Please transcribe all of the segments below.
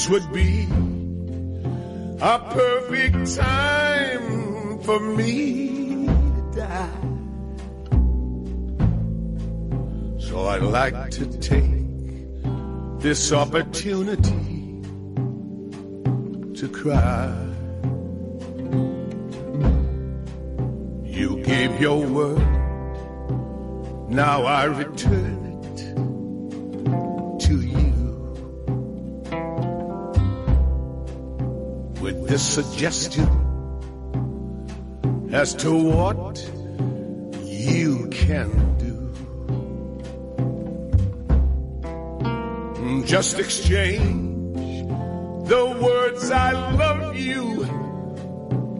this would be a perfect time for me to die. So I'd like to take this opportunity to cry. You gave your word, now I return Suggestion as to what you can do. Just exchange the words I love you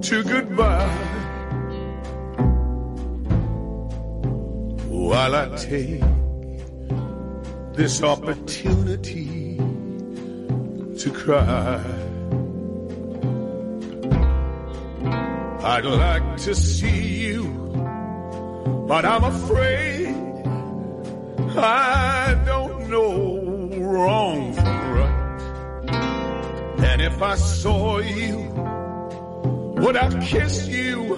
to goodbye. While I take this opportunity to cry. I'd like to see you, but I'm afraid I don't know wrong from right. And if I saw you, would I kiss you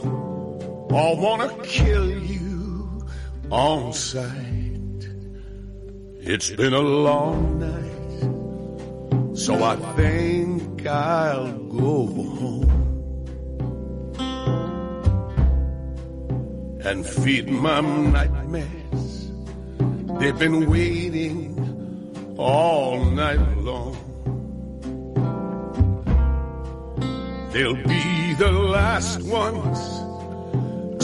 or wanna kill you on sight? It's been a long night, so I think I'll go home. And feed my nightmares. They've been waiting all night long. They'll be the last ones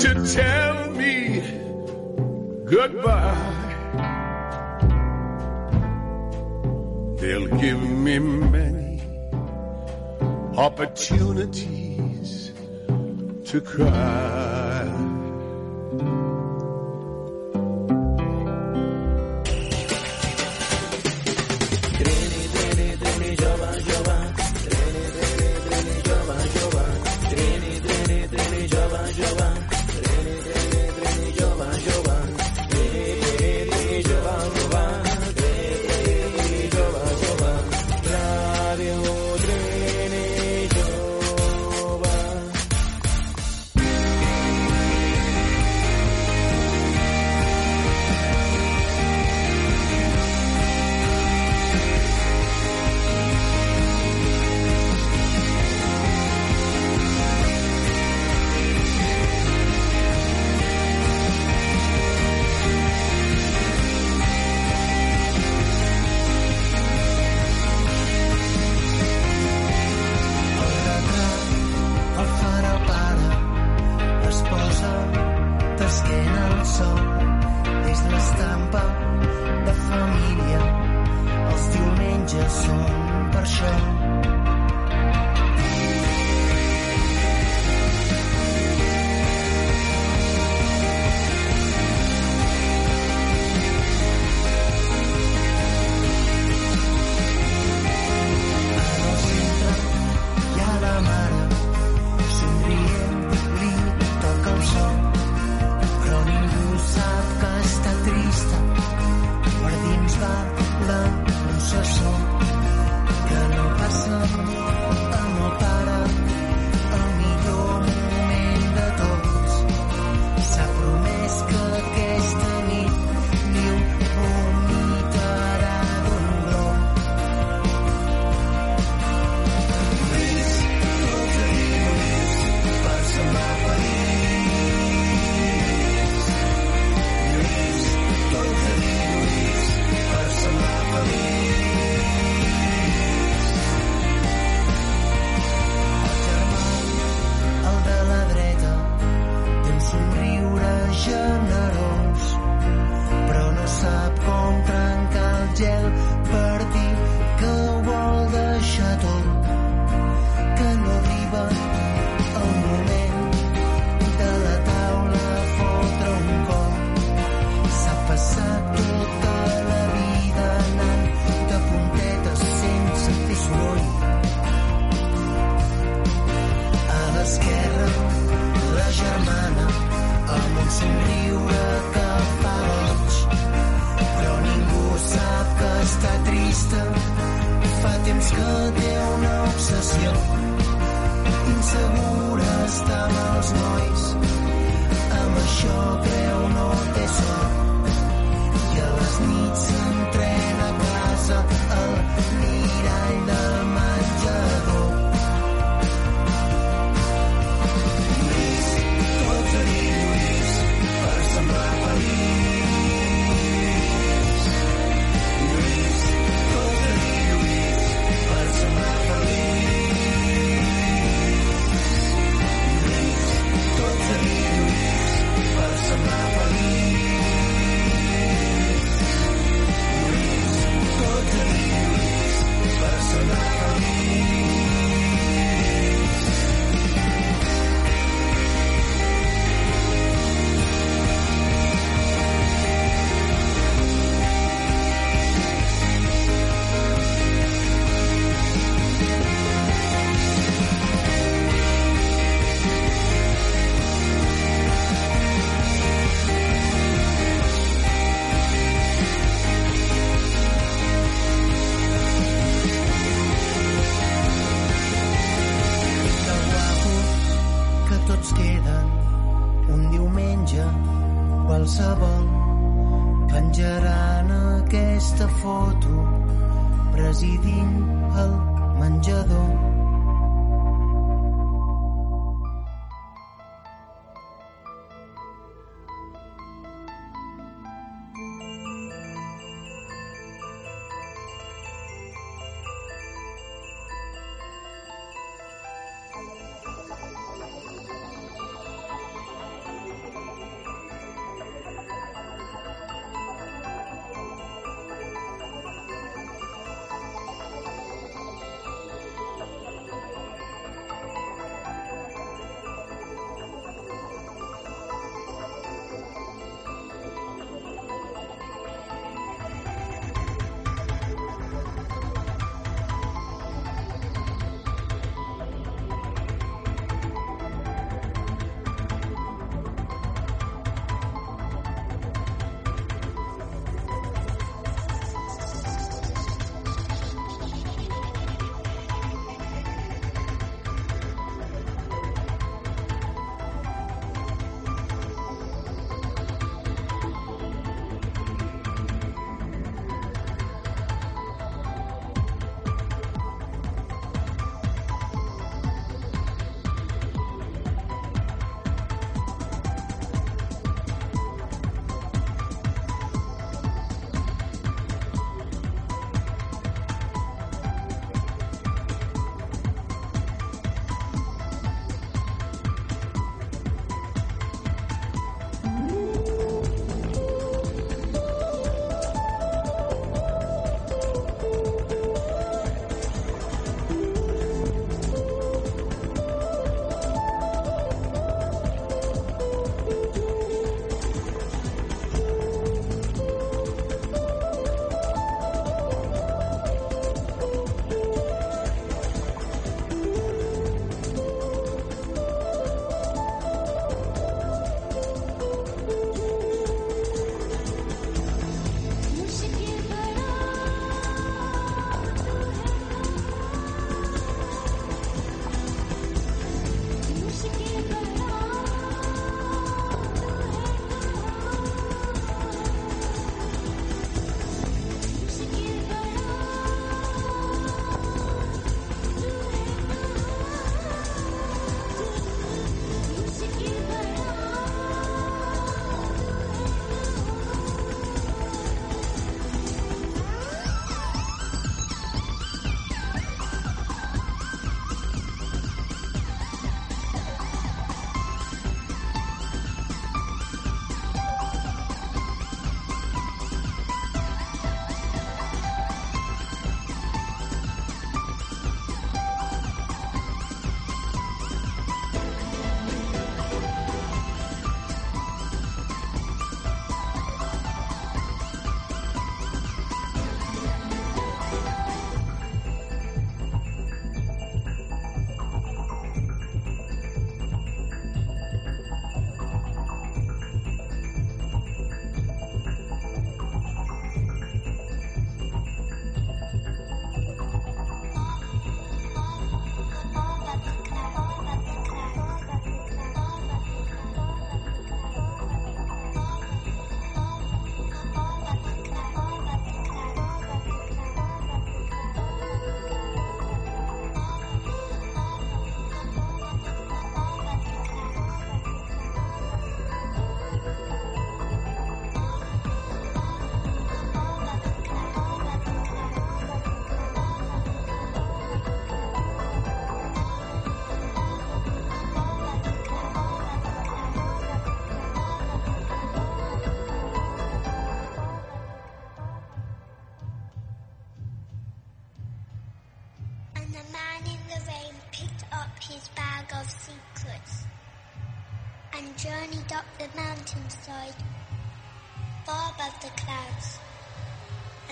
to tell me goodbye. They'll give me many opportunities to cry.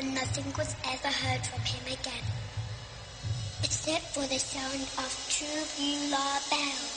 and nothing was ever heard from him again, except for the sound of two blue bells.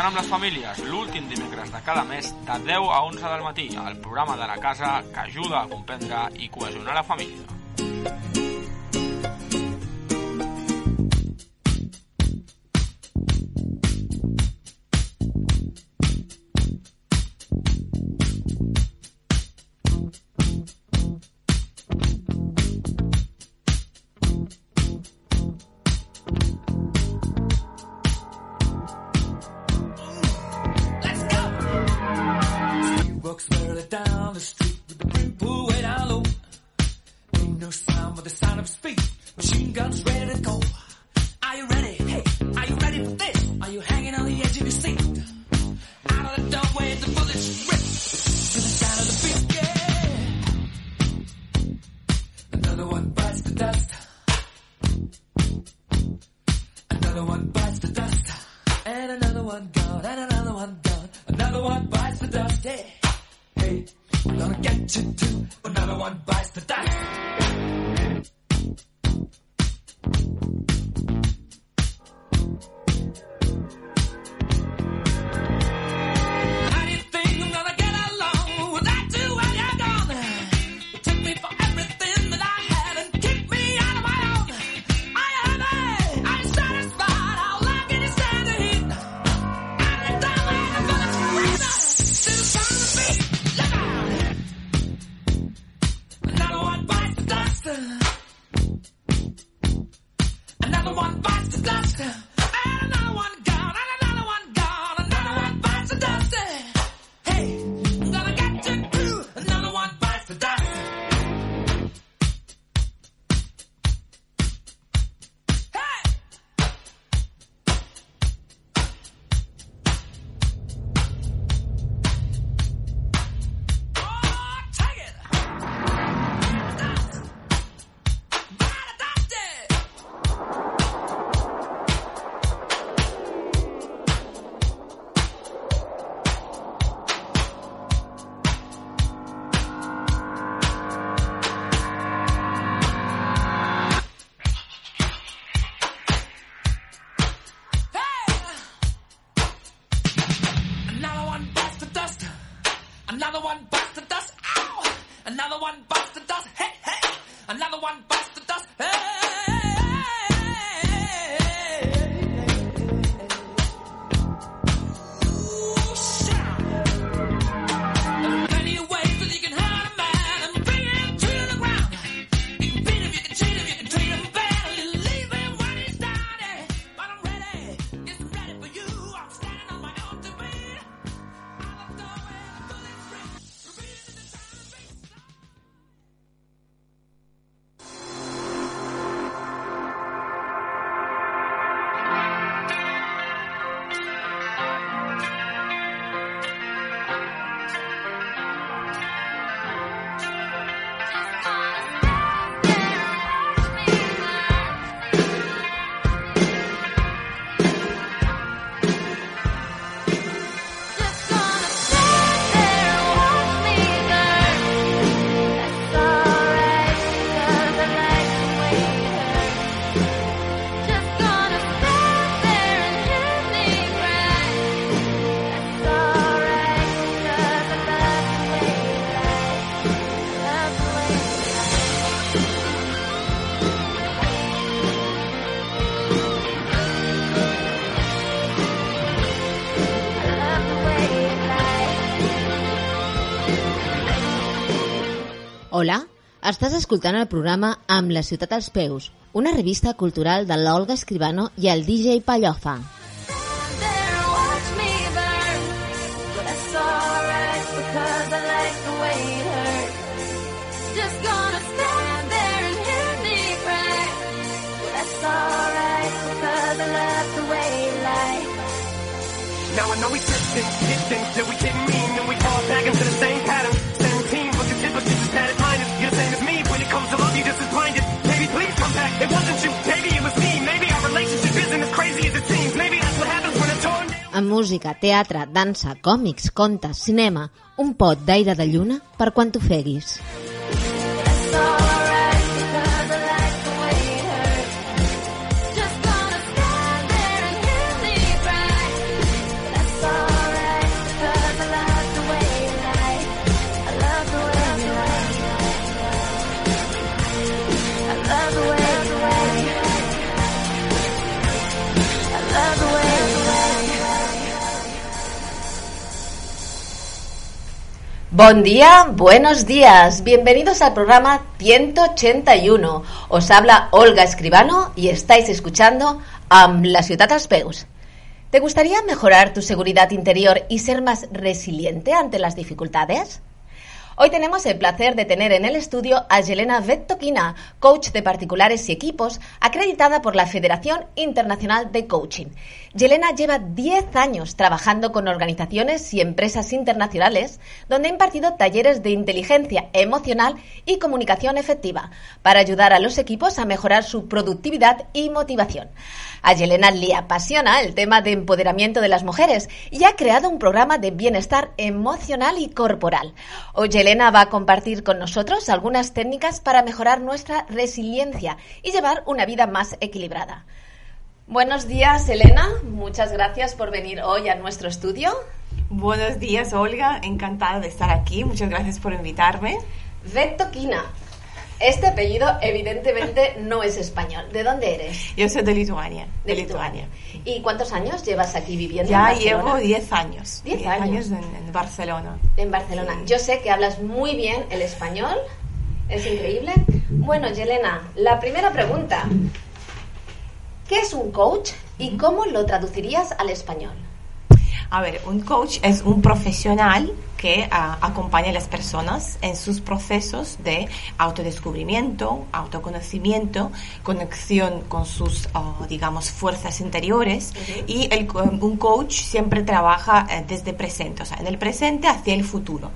Connectant amb les famílies, l'últim dimecres de cada mes de 10 a 11 del matí, el programa de la casa que ajuda a comprendre i cohesionar la família. Estàs escoltant el programa Amb la ciutat als peus, una revista cultural de l'Olga Escribano i el DJ Pallofa. Stand there and watch me burn. But that's alright because música, teatre, dansa, còmics, contes, cinema, un pot d'aire de lluna per quan t'ofeguis. Buen día, buenos días, bienvenidos al programa 181. Os habla Olga Escribano y estáis escuchando Amb la ciutat als peus. ¿Te gustaría mejorar tu seguridad interior y ser más resiliente ante las dificultades? Hoy tenemos el placer de tener en el estudio a Yelena Vettoquina, coach de particulares y equipos, acreditada por la Federación Internacional de Coaching. Yelena lleva 10 años trabajando con organizaciones y empresas internacionales, donde ha impartido talleres de inteligencia emocional y comunicación efectiva para ayudar a los equipos a mejorar su productividad y motivación. A Yelena le apasiona el tema de empoderamiento de las mujeres y ha creado un programa de bienestar emocional y corporal. Hoy Yelena va a compartir con nosotros algunas técnicas para mejorar nuestra resiliencia y llevar una vida más equilibrada. Buenos días, Elena. Muchas gracias por venir hoy a nuestro estudio. Buenos días, Olga. Encantada de estar aquí. Muchas gracias por invitarme. Vettoquina. Este apellido evidentemente no es español. ¿De dónde eres? Yo soy de Lituania. De, Lituania. ¿Y cuántos años llevas aquí viviendo? Ya en llevo 10 años. 10 años. en, en Barcelona. En Barcelona. Sí. Yo sé que hablas muy bien el español. Es increíble. Bueno, Yelena, la primera pregunta. ¿Qué es un coach y cómo lo traducirías al español? A ver, un coach es un profesional que ah, acompaña a las personas en sus procesos de autodescubrimiento, autoconocimiento, conexión con sus, ah, digamos, fuerzas interiores. Y el co- un coach siempre trabaja eh, desde presente, o sea, en el presente hacia el futuro.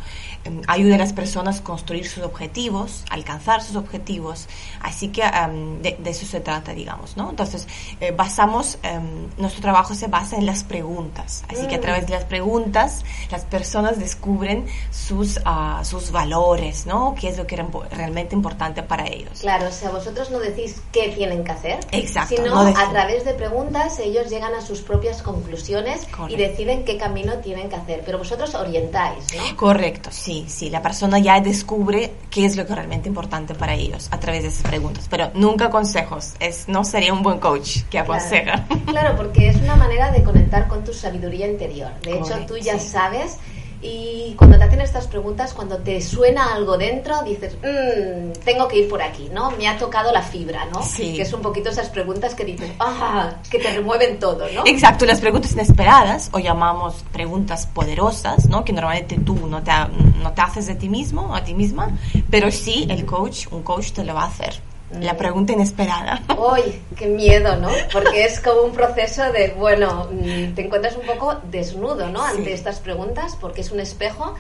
Em, ayuda a las personas a construir sus objetivos, alcanzar sus objetivos. Así que em, de, de eso se trata, digamos, ¿no? Entonces, eh, basamos, em, nuestro trabajo se basa en las preguntas. Así que a través de las preguntas, las personas descubren sus, ah, sus valores, ¿no? ¿Qué es lo que era realmente importante para ellos? Claro, o sea, vosotros no decís qué tienen que hacer, Exacto, sino no a través de preguntas ellos llegan a sus propias conclusiones y Correcto. deciden qué camino tienen que hacer, pero vosotros orientáis, ¿no? Correcto, sí, sí. La persona ya descubre qué es lo que realmente importante para ellos a través de esas preguntas. Pero nunca consejos. Es, no sería un buen coach que aconseja. Claro. Claro, porque es una manera de conectar con tu sabiduría interior. De hecho, Correcto, tú ya sí. sabes y cuando te hacen estas preguntas, cuando te suena algo dentro, dices, "Mm, tengo que ir por aquí, ¿no? Me ha tocado la fibra, ¿no? Sí. Que es un poquito esas preguntas que dices, ah, que te remueven todo, ¿no? Exacto, las preguntas inesperadas o llamamos preguntas poderosas, ¿no? Que normalmente tú no te, no te haces de ti mismo a ti misma, pero sí el coach, un coach te lo va a hacer. La pregunta inesperada. Uy, qué miedo, ¿no? Porque es como un proceso de, bueno, mm, te encuentras un poco desnudo, ¿no? Sí. Ante estas preguntas, porque es un espejo.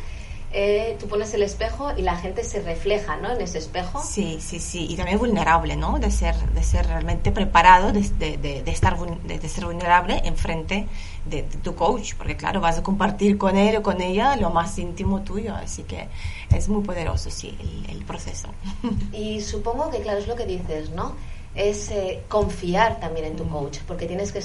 Eh, tú pones el espejo y la gente se refleja, ¿no? En ese espejo. Sí, sí, sí. Y también vulnerable, ¿no? De ser, de ser realmente preparado, de, de, de- estar, de, ser vulnerable en frente de, de tu coach. Porque claro, vas a compartir con él o con ella lo más íntimo tuyo. Así que es muy poderoso, sí, el, el proceso. Y supongo que, claro, es lo que dices, ¿no? Es eh, confiar también en tu coach, porque tienes que,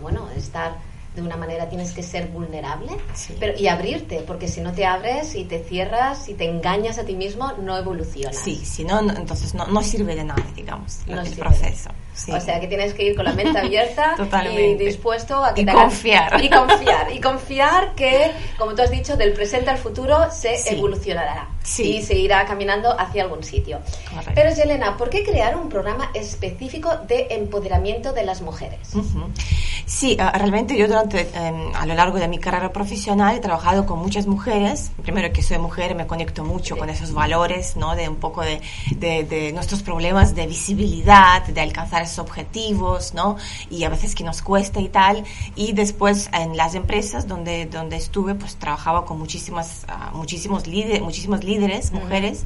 bueno, estar de una manera, tienes que ser vulnerable Sí. pero, y abrirte, porque si no te abres y te cierras y te engañas a ti mismo, no evolucionas. Sí, si no, no- entonces no, no sirve de nada, digamos, No el proceso. Sí. O sea que tienes que ir con la mente abierta y dispuesto a que Y te confiar. Y confiar. Y confiar que, como tú has dicho, del presente al futuro se Sí. evolucionará. Sí. Y se irá caminando hacia algún sitio. Correcto. Pero, Yelena, ¿por qué crear un programa específico de empoderamiento de las mujeres? Ujú. Sí, ah, realmente yo durante, eh, a lo largo de mi carrera profesional he trabajado con muchas mujeres. Primero que soy mujer, me conecto mucho con esos valores, ¿no? De un poco de, de- de nuestros problemas de visibilidad, de alcanzar esos objetivos, ¿no? Y a veces que nos cuesta y tal. Y después en las empresas donde, donde estuve, pues trabajaba con muchísimas, ah, muchísimos líderes, muchísimas líderes, mujeres,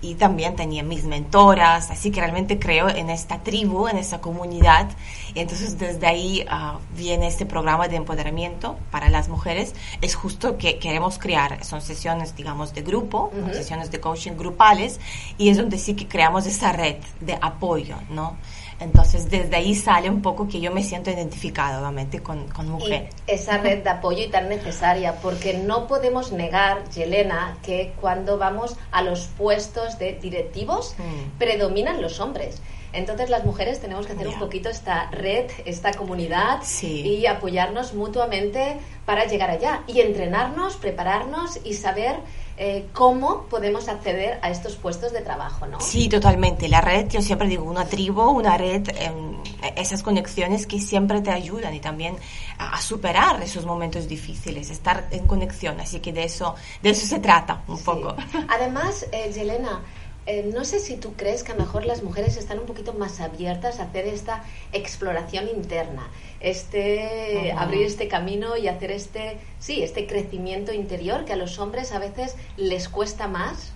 y también tenía mis mentoras, así que realmente creo en esta tribu, en esta comunidad. Y entonces desde ahí ah, viene este programa de empoderamiento para las mujeres. Es justo que queremos crear, son sesiones, digamos, de grupo, Ujú. sesiones de coaching grupales, y es donde sí que creamos esa red de apoyo, ¿no? Entonces desde ahí sale un poco que yo me siento identificada, obviamente, con, con Y mujer. esa red de apoyo y tan necesaria, porque no podemos negar, Yelena, que cuando vamos a los puestos de directivos Mm. predominan los hombres. Entonces las mujeres tenemos que hacer un poquito esta red, esta comunidad Sí. y apoyarnos mutuamente para llegar allá y entrenarnos, prepararnos y saber eh, cómo podemos acceder a estos puestos de trabajo, ¿no? Sí, totalmente. La red, yo siempre digo, una tribu, una red, em, esas conexiones que siempre te ayudan y también a, a superar esos momentos difíciles, estar en conexión. Así que de eso, de eso se trata un Sí. poco. Además, eh, Yelena, eh, no sé si tú crees que a lo mejor las mujeres están un poquito más abiertas a hacer esta exploración interna, este abrir este camino y hacer este, sí, este crecimiento interior que a los hombres a veces les cuesta más.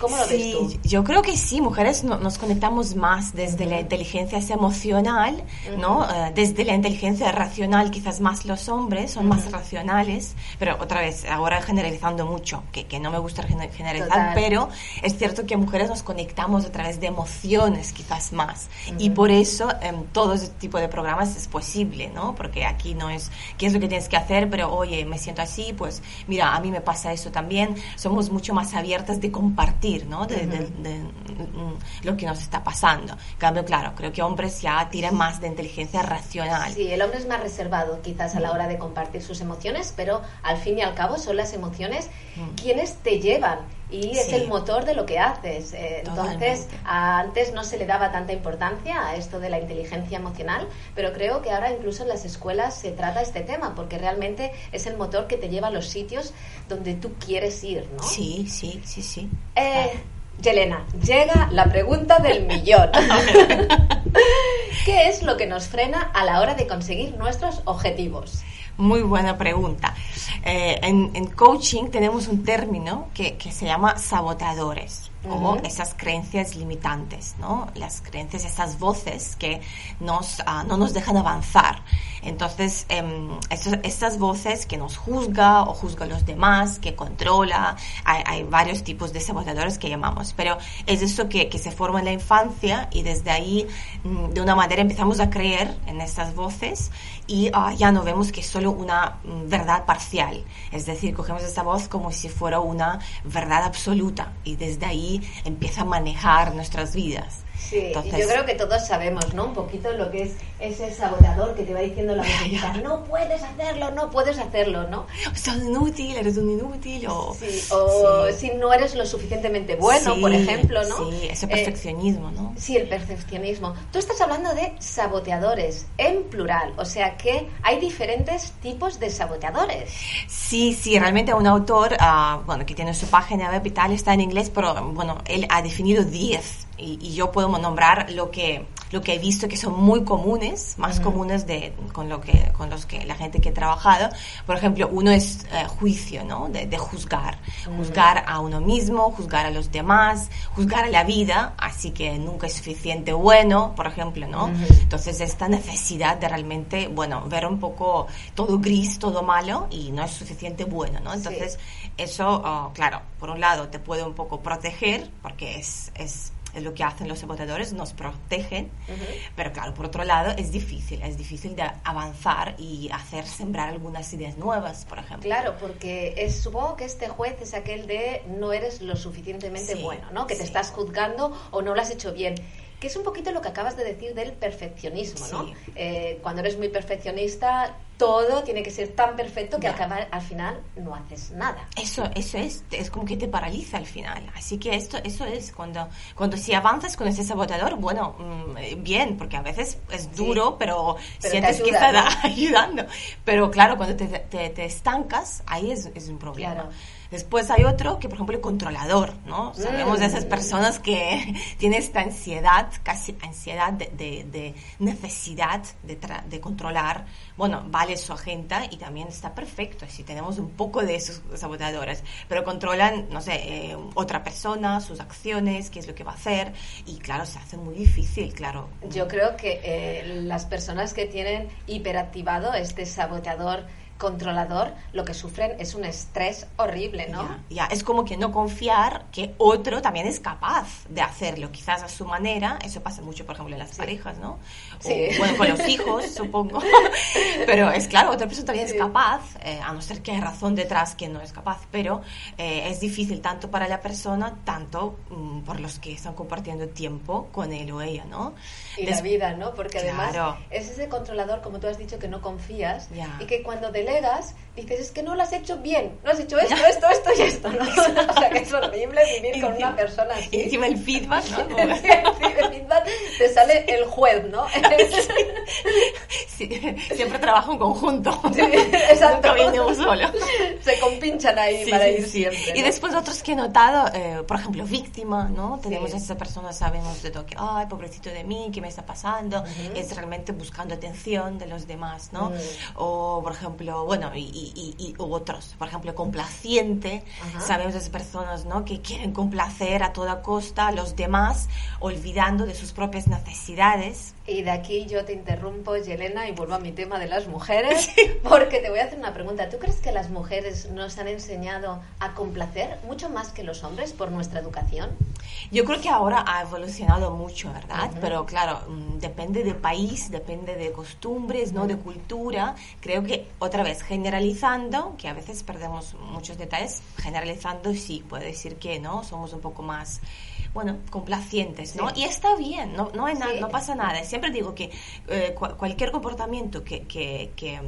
¿Cómo lo Sí, ves tú? Yo creo que sí, mujeres no- nos conectamos más desde la inteligencia emocional, ¿no? Eh, desde la inteligencia racional, quizás más los hombres son más racionales, pero otra vez, ahora generalizando mucho, que, que no me gusta gener- generalizar, Total. pero es cierto que mujeres nos conectamos a través de emociones quizás más. Y por eso em, todo ese tipo de programas es posible, ¿no? Porque aquí no es qué es lo que tienes que hacer, pero oye, me siento así, pues mira, a mí me pasa eso también. Somos mucho más abiertas de compartir, ¿no? De, de- de, mm, lo que nos está pasando. En cambio, claro, creo que hombres ya tiran más de inteligencia racional. Sí, el hombre es más reservado quizás a la hora de compartir sus emociones, pero al fin y al cabo son las emociones quienes te llevan y es Sí. el motor de lo que haces. Eh, entonces, antes no se le daba tanta importancia a esto de la inteligencia emocional, pero creo que ahora incluso en las escuelas se trata este tema, porque realmente es el motor que te lleva a los sitios donde tú quieres ir, ¿no? Sí, sí, sí, sí. Eh, Yelena, llega la pregunta del millón. ¿Qué es lo que nos frena a la hora de conseguir nuestros objetivos? Muy buena pregunta. Eh, en, en coaching tenemos un término que, que se llama sabotadores o Ujú. esas creencias limitantes, ¿no? Las creencias, esas voces que nos, ah, no nos dejan avanzar. Entonces, estos- estas voces que nos juzga o juzga a los demás, que controla, hay, varios tipos de sabotadores que llamamos, pero es eso que, se forma en la infancia y desde ahí, mm, de una manera, empezamos a creer en estas voces y ah, ya no vemos que es solo una mm, verdad parcial. Es decir, cogemos esta voz como si fuera una verdad absoluta y desde ahí empieza a manejar nuestras vidas. Sí, Entonces- yo creo que todos sabemos, ¿no? Un poquito lo que es ese sabotador que te va diciendo la vocecita, no puedes hacerlo, no puedes hacerlo, ¿no? Sos inútil, eres un inútil o... Sí, o Sí. si no eres lo suficientemente bueno, Sí, por ejemplo, ¿no? Sí, ese Eh, perfeccionismo, ¿no? Sí, el perfeccionismo. Tú estás hablando de saboteadores en plural, o sea que hay diferentes tipos de saboteadores. Sí, sí, realmente un autor, ah, bueno, que tiene su página web y tal, está en inglés, pero bueno, él ha definido 10 y, y yo puedo nombrar lo que, lo que he visto que son muy comunes, más comunes de, con, lo que, con los que la gente que he trabajado. Por ejemplo, uno es eh, juicio, ¿no? De, de juzgar. Juzgar a uno mismo, juzgar a los demás, juzgar a la vida, así que nunca es suficiente bueno, por ejemplo, ¿no? Entonces, esta necesidad de realmente, bueno, ver un poco todo gris, todo malo y no es suficiente bueno, ¿no? Entonces, eso, oh, claro, por un lado te puede un poco proteger, porque es, es lo que hacen los sabotadores, nos protegen, pero claro, por otro lado es difícil, es difícil de avanzar y hacer sembrar algunas ideas nuevas, por ejemplo. Claro, porque es, supongo que este juez es aquel de no eres lo suficientemente Sí, bueno, ¿no? Que te sí. estás juzgando o no lo has hecho bien. Que es un poquito lo que acabas de decir del perfeccionismo, ¿no? Sí. Eh, cuando eres muy perfeccionista, todo tiene que ser tan perfecto que al, acabar- al final no haces nada. Eso, eso es, es como que te paraliza al final. Así que esto, eso es cuando, cuando si avanzas con ese sabotador, bueno, mm, bien, porque a veces es Sí. duro, pero, te sientes que está ¿no? ayudando. Pero claro, cuando te, te, te estancas, ahí es, es un problema. Claro. Después hay otro que, por ejemplo, el controlador, ¿no? Sabemos de esas Mm. personas que tienen esta ansiedad, casi ansiedad de, de- de necesidad de, tra- de controlar. Bueno, vale su agenda y también está perfecto si tenemos un poco de esos sabotadores, pero controlan, no sé, eh, otra persona, sus acciones, qué es lo que va a hacer y claro, se hace muy difícil, claro. Yo creo que eh, las personas que tienen hiperactivado este saboteador controlador, lo que sufren es un estrés horrible, ¿no? Ya, es como que no confiar que otro también es capaz de hacerlo, quizás a su manera, eso pasa mucho, por ejemplo, en las parejas, ¿no? O, Sí. bueno, con los hijos, supongo, pero es claro, otra persona también Sí. es capaz, eh, a no ser que hay razón detrás que no es capaz, pero eh, es difícil tanto para la persona, tanto mm, por los que están compartiendo tiempo con él o ella, ¿no? Y Des- la vida, ¿no? Porque además Claro. es ese controlador, como tú has dicho, que no confías y que cuando delegas dices, es que no lo has hecho bien, no has hecho esto, esto, esto y esto, ¿no? o sea, que es horrible vivir con una persona así. Y encima el feedback, ¿no? El feedback te sale el juez, ¿no? Sí, siempre trabajo en conjunto. Sí, exacto. Nunca viene solo. Se compinchan ahí Sí, para ir siempre. Y ¿no? después otros que he notado, eh, por ejemplo, víctima, ¿no? Tenemos a esa persona, sabemos de todo que, ay, pobrecito de mí, ¿qué me está pasando? Es realmente buscando atención de los demás, ¿no? Mm. O, por ejemplo, bueno, y, y- y- y otros, por ejemplo, complaciente, Ajá. sabemos de esas personas, ¿no? Que quieren complacer a toda costa a los demás, olvidando de sus propias necesidades. Y de aquí yo te interrumpo, Yelena, y vuelvo a mi tema de las mujeres, porque te voy a hacer una pregunta. ¿Tú crees que las mujeres nos han enseñado a complacer mucho más que los hombres por nuestra educación? Yo creo que ahora ha evolucionado mucho, ¿verdad? Pero claro, mm, depende de país, depende de costumbres, ¿no? De cultura. Creo que otra vez, generalizando, que a veces perdemos muchos detalles, generalizando sí, puede decir que, ¿no? Somos un poco más, bueno, complacientes, ¿no? Sí. Y está bien, no, no, hay na- Sí. no pasa nada. Siempre digo que eh, cua- cualquier comportamiento que, que, que,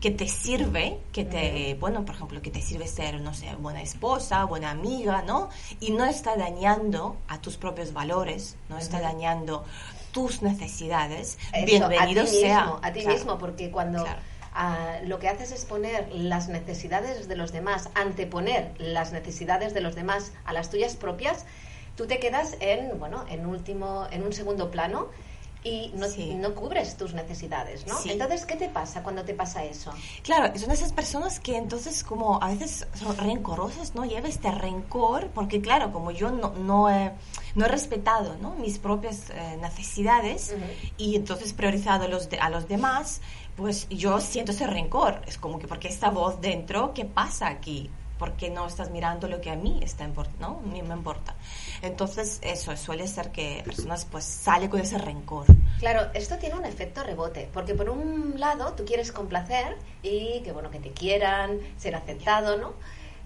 que te sirve, que te, bueno, por ejemplo, que te sirve ser, no sé, buena esposa, buena amiga, ¿no? Y no está dañando a tus propios valores, no está dañando tus necesidades, Eso, bienvenido a ti sea. mismo, a ti Claro. mismo, porque cuando Claro. ah, lo que haces es poner las necesidades de los demás, anteponer las necesidades de los demás a las tuyas propias, tú te quedas en, bueno, en último, en un segundo plano y no, Sí. no cubres tus necesidades, ¿no? Sí. Entonces, ¿qué te pasa cuando te pasa eso? Claro, son esas personas que entonces como a veces son rencorosas, ¿no? Lleva este rencor, porque claro, como yo no, no, he, no he respetado ¿no? mis propias eh, necesidades Ujú. y entonces priorizado los de- a los demás, pues yo siento ese rencor. Es como que porque esta voz dentro, ¿qué pasa aquí? ¿Por qué no estás mirando lo que a mí está ¿no? A mí me importa. Entonces, eso suele ser que personas pues salen con ese rencor. Claro, esto tiene un efecto rebote, porque por un lado tú quieres complacer y que bueno que te quieran, ser aceptado, ¿no?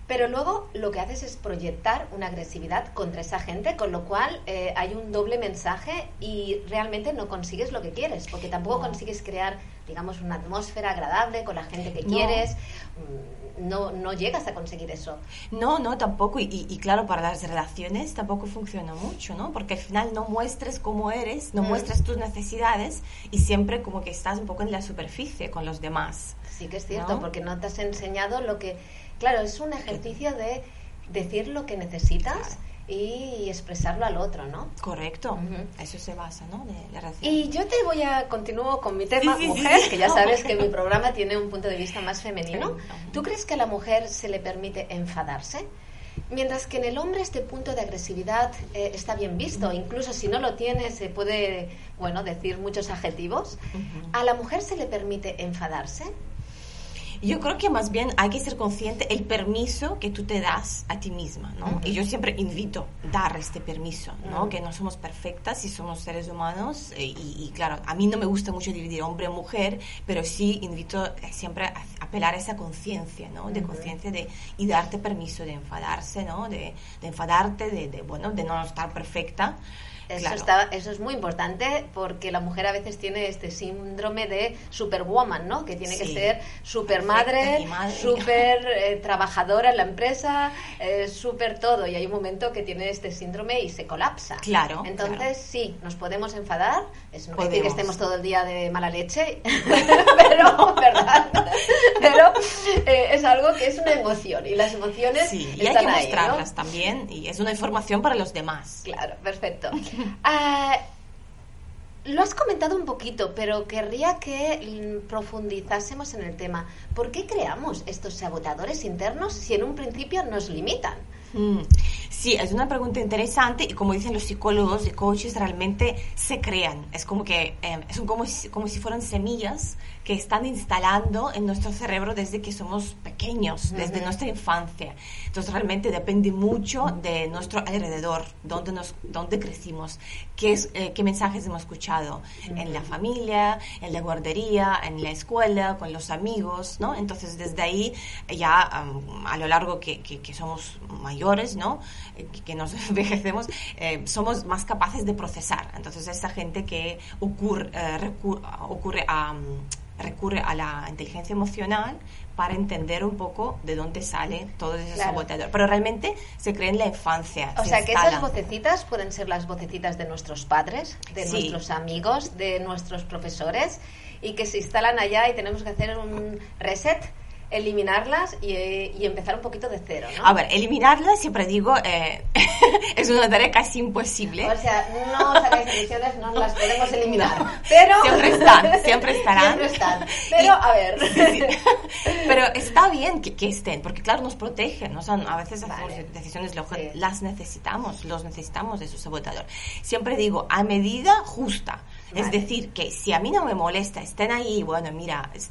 Pero luego lo que haces es proyectar una agresividad contra esa gente, con lo cual eh, hay un doble mensaje y realmente no consigues lo que quieres, porque tampoco No. consigues crear, digamos, una atmósfera agradable con la gente que No. quieres. Mm, No, no llegas a conseguir eso. No, no, tampoco. Y, y- y claro, para las relaciones tampoco funciona mucho, ¿no? Porque al final no muestres cómo eres, no Mm. muestras tus necesidades y siempre como que estás un poco en la superficie con los demás. Sí que es cierto, ¿No? porque no te has enseñado lo que... Claro, es un ejercicio de decir lo que necesitas y expresarlo al otro, ¿no? Correcto. Ujú. Eso se basa, ¿no? De la relación. Y yo te voy a continuar con mi tema, Sí, sí, sí, mujer, sí. que ya sabes que mi programa tiene un punto de vista más femenino. ¿Tú crees que a la mujer se le permite enfadarse? Mientras que en el hombre este punto de agresividad eh, está bien visto, incluso si no lo tiene se puede, bueno, decir muchos adjetivos. ¿A la mujer se le permite enfadarse? Yo creo que más bien hay que ser consciente el permiso que tú te das a ti misma, ¿no? Y yo siempre invito a dar este permiso, ¿no? Que no somos perfectas y somos seres humanos eh, y, y, claro, a mí no me gusta mucho dividir hombre o mujer, pero sí invito eh, siempre a apelar a esa conciencia, ¿no? De conciencia de y darte permiso de enfadarse, ¿no? De, de enfadarte, de, de, bueno, de no estar perfecta. Eso, Claro. está, eso es muy importante porque la mujer a veces tiene este síndrome de superwoman, ¿no? Que tiene que ser supermadre, madre. super eh, trabajadora en la empresa, eh, super todo. Y hay un momento que tiene este síndrome y se colapsa. Claro, Entonces, claro. sí, nos podemos enfadar. Es no decir que estemos todo el día de mala leche, pero, ¿verdad? Pero eh, es algo que es una emoción y las emociones Sí, y hay que ahí, ¿no? mostrarlas también y es una información para los demás. Claro, perfecto. Ah, lo has comentado un poquito, pero querría que profundizásemos en el tema. ¿Por qué creamos estos sabotadores internos si en un principio nos limitan? Mm, Sí, es una pregunta interesante y como dicen los psicólogos y coaches, realmente se crean. Es como que eh, son como como si fueran semillas que están instalando en nuestro cerebro desde que somos pequeños, desde nuestra infancia. Entonces realmente depende mucho de nuestro alrededor, dónde, nos, dónde crecimos, qué, es, eh, qué mensajes hemos escuchado en la familia, en la guardería, en la escuela, con los amigos, ¿no? Entonces desde ahí ya am, a lo largo que, que- que somos mayores, ¿no? Que, nos envejecemos, eh, somos más capaces de procesar. Entonces esa gente que ocurre, eh, recu- ocurre a, mm, recurre a la inteligencia emocional para entender un poco de dónde sale todo ese Claro. sabotador. Pero realmente se cree en la infancia. O se sea, que esas vocecitas pueden ser las vocecitas de nuestros padres, de Sí. nuestros amigos, de nuestros profesores, y que se instalan allá y tenemos que hacer un reset, eliminarlas y, y empezar un poquito de cero, ¿no? A ver, eliminarla, siempre digo, eh, es una tarea casi imposible. O sea, no sacáis emisiones, no las podemos eliminar. Pero Siempre están, siempre estarán. Siempre están. Pero, a ver. Sí, sí. Pero está bien que, que estén, porque claro, nos protegen. ¿no? Son, a veces hacemos decisiones Sí. las necesitamos, los necesitamos de su sabotador. Siempre digo, a medida justa. Es decir, que si a mí no me molesta, estén ahí, bueno, mira, es-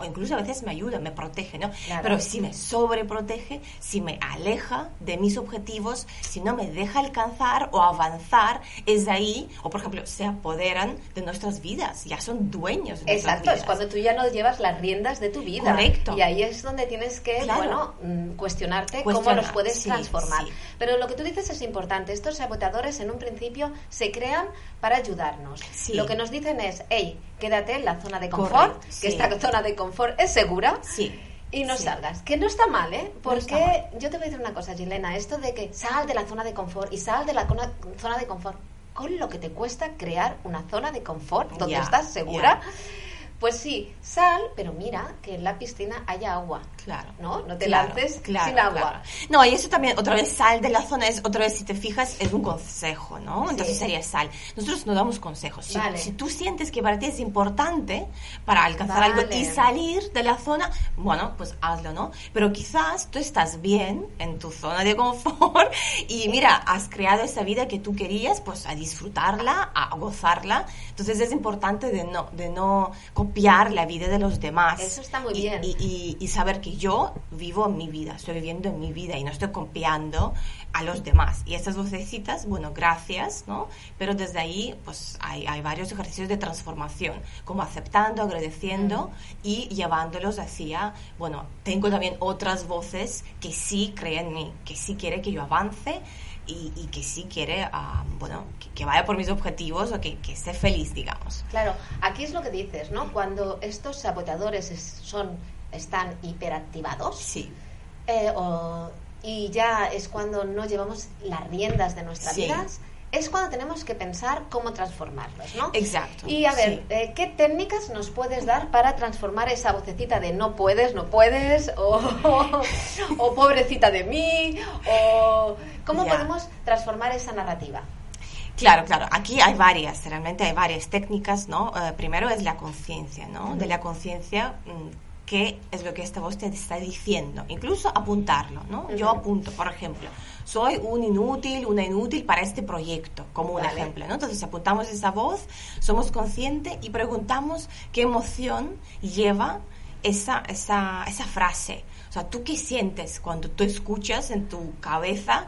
o incluso a veces me ayuda, me protege, ¿no? Claro. Pero si me sobreprotege, si me aleja de mis objetivos, si no me deja alcanzar o avanzar, es ahí, o por ejemplo, se apoderan de nuestras vidas, ya son dueños de nuestras Exacto, es vidas. cuando tú ya no llevas las riendas de tu vida. Correcto. Y ahí es donde tienes que, Claro. bueno, mm, cuestionarte cómo los puedes sí, transformar. sí. Pero lo que tú dices es importante. Estos sabotadores en un principio se crean para ayudarnos. Sí. Lo que nos dicen es, hey, quédate en la zona de confort, que sí. esta zona de confort es segura. Sí. Y no Sí. salgas, que no está mal, ¿eh? Porque mal. yo te voy a decir una cosa, Gilena, esto de que sal de la zona de confort y sal de la zona de confort, con lo que te cuesta crear una zona de confort donde estás segura, ya. Pues sí, sal, pero mira que en la piscina haya agua. Claro. ¿No? No te Claro, lances claro, sin agua. claro. No, y eso también, otra vez, sal de la zona, es otra vez, si te fijas, es un consejo, ¿no? Entonces Sí. sería sal. Nosotros no damos consejos. Si, Vale. si tú sientes que para ti es importante para alcanzar algo y Vale. salir de la zona, bueno, pues hazlo, ¿no? Pero quizás tú estás bien en tu zona de confort y mira, has creado esa vida que tú querías, pues a disfrutarla, a gozarla. Entonces es importante de no, de no copiar la vida de los demás. Eso está muy Y- bien. y- y, y saber que yo vivo mi vida, estoy viviendo en mi vida y no estoy copiando a los demás. Y estas vocecitas, bueno, gracias, ¿no? Pero desde ahí, pues hay, hay varios ejercicios de transformación, como aceptando, agradeciendo y llevándolos hacia, bueno, tengo también otras voces que sí creen en mí, que sí quiere que yo avance. Y, y que sí quiere, ah, bueno, que, que vaya por mis objetivos o que, que esté feliz, digamos. Claro, aquí es lo que dices, ¿no? Cuando estos saboteadores es- son, están hiperactivados, Sí. eh, o- y ya es cuando no llevamos las riendas de nuestras Sí. vidas, es cuando tenemos que pensar cómo transformarlos, ¿no? Exacto, Y a ver, sí. eh, ¿qué técnicas nos puedes dar para transformar esa vocecita de no puedes, no puedes, o, o pobrecita de mí, o cómo Ya. podemos transformar esa narrativa? Claro, claro. Aquí hay varias, realmente hay varias técnicas, ¿no? Eh, primero es la conciencia, ¿no? De la conciencia, mm, qué es lo que esta voz te está diciendo. Incluso apuntarlo, ¿no? Yo apunto, por ejemplo, soy un inútil, una inútil para este proyecto, como un Vale. ejemplo, ¿no? Entonces apuntamos esa voz, somos conscientes y preguntamos qué emoción lleva esa, esa, esa frase. O sea, ¿tú qué sientes cuando tú escuchas en tu cabeza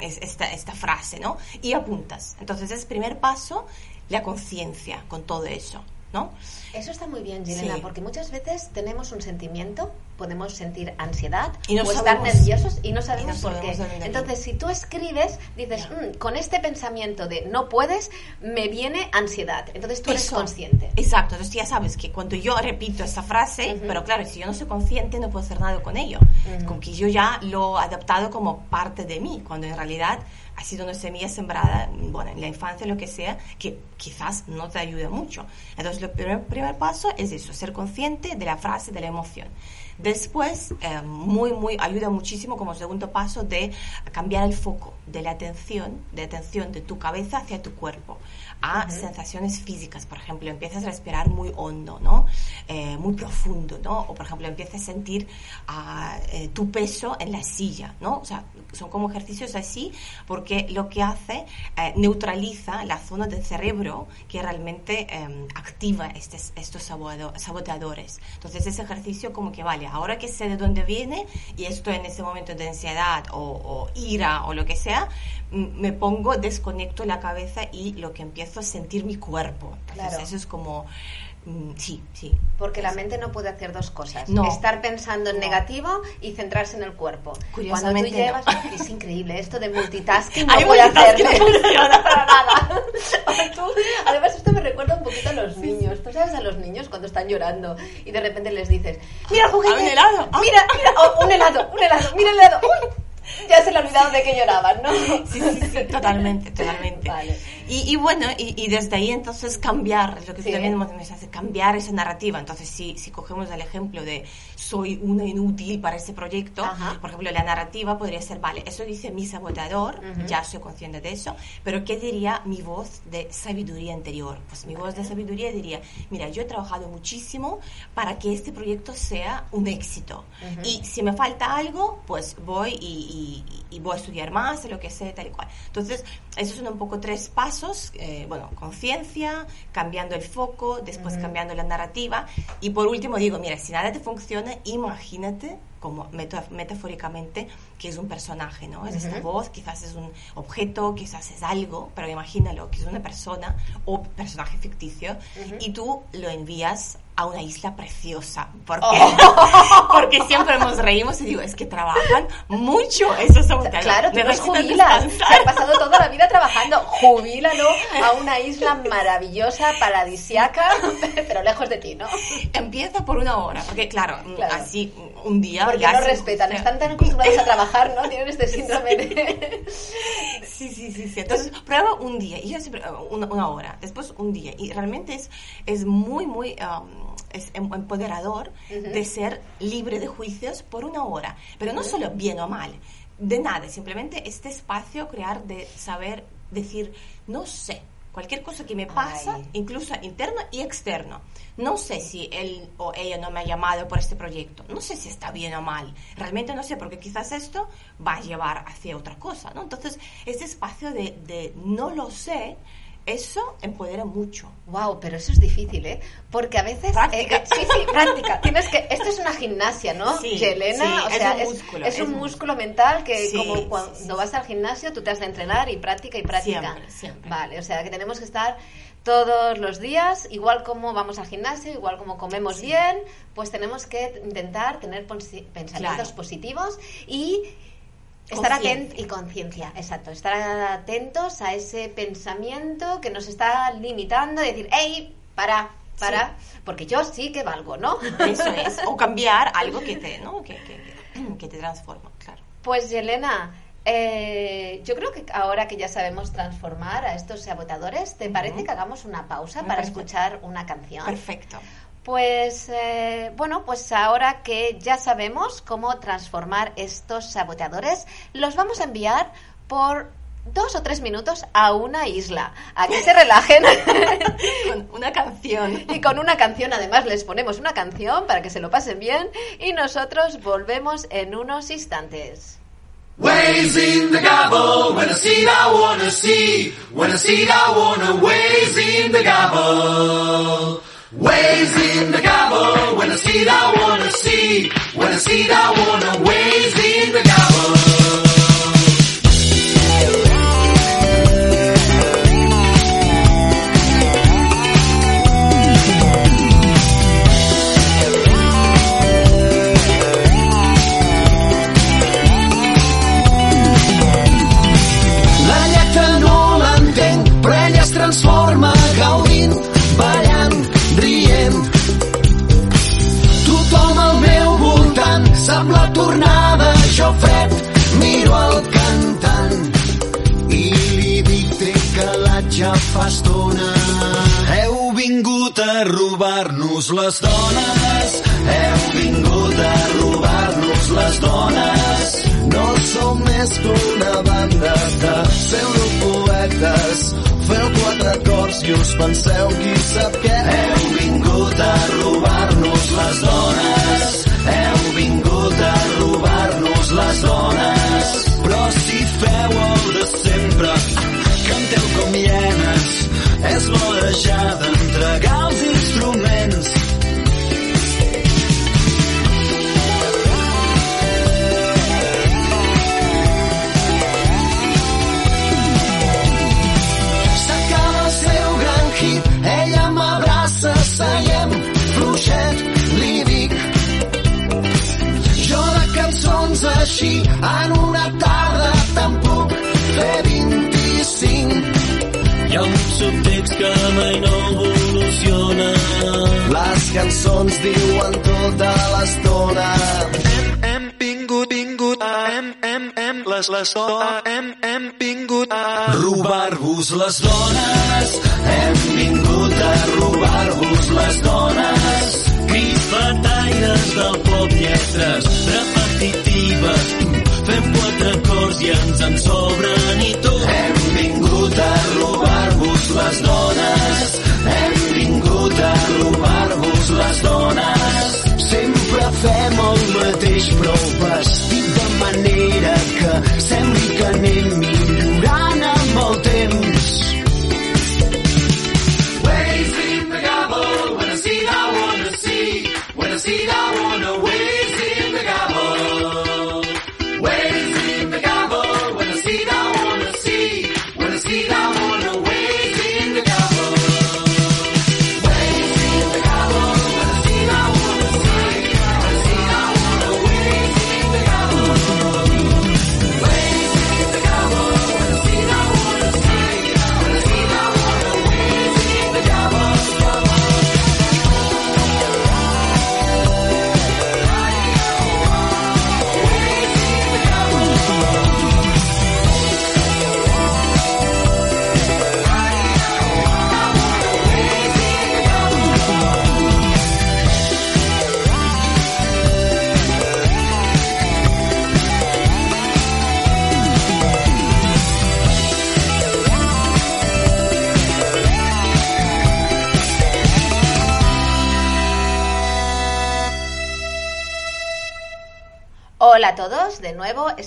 esta, esta frase, ¿no? Y apuntas. Entonces es primer paso la conciencia con todo eso, ¿no? Eso está muy bien, Gilena, Sí. porque muchas veces tenemos un sentimiento, podemos sentir ansiedad Y no o estar sabemos- nerviosos y no sabemos y no por qué. Entonces, si tú escribes, dices, "Mm, con este pensamiento de no puedes, me viene ansiedad. Entonces tú eres Eso. consciente. Exacto, entonces ya sabes que cuando yo repito esta frase, Ujú. pero claro, si yo no soy consciente no puedo hacer nada con ello, Ujú. con que yo ya lo he adaptado como parte de mí, cuando en realidad ha sido una semilla sembrada, bueno, en la infancia, lo que sea, que quizás no te ayuda mucho. Entonces, el primer, primer paso es eso, ser consciente de la frase, de la emoción. Después, eh, muy, muy, ayuda muchísimo como segundo paso de cambiar el foco de la atención, de atención de tu cabeza hacia tu cuerpo, a sensaciones físicas. Por ejemplo, empiezas a respirar muy hondo, ¿no? Eh, muy profundo, ¿no? O, por ejemplo, empiezas a sentir ah, eh, tu peso en la silla, ¿no? O sea, son como ejercicios así porque lo que hace eh, neutraliza la zona del cerebro que realmente eh, activa estes- estos saboteado- saboteadores. Entonces ese ejercicio como que vale, ahora que sé de dónde viene y estoy en ese momento de ansiedad o, o ira o lo que sea, me pongo, desconecto la cabeza y lo que empiezo es sentir mi cuerpo. Entonces Claro. eso es como, mm, sí, sí. Porque la mente no puede hacer dos cosas. No. Estar pensando en No. negativo y centrarse en el cuerpo. Cuando tú no. Es increíble, esto de multitasking no puede hacer no funciona. para nada. Tú- además, esto me recuerda un poquito a los niños. Tú sabes a los niños cuando están llorando y de repente les dices, mira el juguete, ¿A un helado? Ah. mira, mira, oh, un helado, un helado, mira el helado, uy, ya se le ha olvidado de que lloraban, ¿no? Sí, sí, sí, totalmente, totalmente. Vale. Y, y bueno, y, y desde ahí entonces cambiar, es lo que Sí. también hace cambiar esa narrativa. Entonces, si, si cogemos el ejemplo de soy una inútil para ese proyecto, Ajá. por ejemplo, la narrativa podría ser, vale, eso dice mi saboteador, Ujú. ya soy consciente de eso, pero ¿qué diría mi voz de sabiduría interior? Pues mi voz de sabiduría diría, mira, yo he trabajado muchísimo para que este proyecto sea un éxito. Ujú. Y si me falta algo, pues voy y, y- y voy a estudiar más, lo que sea, tal y cual. Entonces, esos son un poco tres pasos, eh, bueno, conciencia, cambiando el foco, después cambiando la narrativa, y por último digo, mira, si nada te funciona, imagínate como meta- metafóricamente, que es un personaje, ¿no? Es esta voz, quizás es un objeto, quizás es algo, pero imagínalo, que es una persona o personaje ficticio, y tú lo envías a una isla preciosa, porque, porque siempre nos reímos y digo, es que trabajan mucho esos saboteadores. Claro, tú los jubilas. Se han pasado toda la vida trabajando. Jubílalo a una isla maravillosa, paradisiaca, pero lejos de ti, ¿no? Empieza por una hora, porque claro, Claro. así un día... Porque no respetan, están tan acostumbrados a trabajar, ¿no? Tienen este síndrome de... Sí, sí, sí, sí. Entonces, prueba un día, y yo siempre, uh, una, una hora, después un día. Y realmente es, es muy, muy um, es em- empoderador de ser libre de juicios por una hora. Pero no solo bien o mal, de nada, simplemente este espacio crear de saber decir, no sé. Cualquier cosa que me pasa, Ay. incluso interno y externo. No sé si él o ella no me ha llamado por este proyecto. No sé si está bien o mal. Realmente no sé, porque quizás esto va a llevar hacia otra cosa, ¿no? Entonces, ese espacio de, de no lo sé, eso empodera mucho. Wow, pero eso es difícil, ¿eh? Porque a veces... Práctica. eh, sí, sí, práctica. Tienes que... Esto es una gimnasia, ¿no? Sí, Yelena, sí, o es sea, un es, músculo, es es un un músculo mental que Sí, como cuando vas al gimnasio tú te has de entrenar y práctica y práctica. Siempre, siempre. Vale, o sea que tenemos que estar todos los días, igual como vamos al gimnasio, igual como comemos bien, pues tenemos que intentar tener pensamientos Claro. positivos y estar atentos y conciencia, exacto, estar atentos a ese pensamiento que nos está limitando, decir, hey, para, para, porque yo sí que valgo, ¿no? Eso es. O cambiar algo que te, ¿no? que, que, que- te transforma, claro. Pues Yelena, eh, yo creo que ahora que ya sabemos transformar a estos sabotadores, ¿te parece que hagamos una pausa Me para escuchar una canción? Perfecto. Pues eh, bueno, pues ahora que ya sabemos cómo transformar estos saboteadores, los vamos a enviar por dos o tres minutos a una isla, a que se relajen. Con una canción. Y con una canción, además, les ponemos una canción para que se lo pasen bien y nosotros volvemos en unos instantes. Ways in the gobble, when I see I wanna see. When I see I wanna ways in the gobble. Ways in the gobble, when I see I wanna see. When I see I wanna ways in the gobble. Fa estona. Heu vingut a robar-nos les dones, heu vingut a robar-nos les dones. No som més que una banda de pseudopoetes. Feu quatre cors i us penseu qui sap què. Heu vingut a robar-nos les dones. Heu vingut a robar-nos les dones. Però si feu el de sempre, canteu com hienes. L'hora ja d'entregar els instruments. S'acaba el seu gran hit, ella m'abraça, seiem, fluixet, li dic. Jo de cançons així, en una tarda te'n puc fer 25. Subtext que mai no evoluciona. Les cançons diuen tota l'estona. Hem, hem vingut, vingut, hem, hem, hem, les, les, hem, hem vingut a robar-vos les dones. Hem vingut a robar-vos les dones. Crisfataires del pop, lletres repetitives. Fem quatre acords i ens en sobren i tot. Hem vingut a robar-vos les dones. Hem vingut a robar-vos les dones. Sempre fem el mateix, però vestit de manera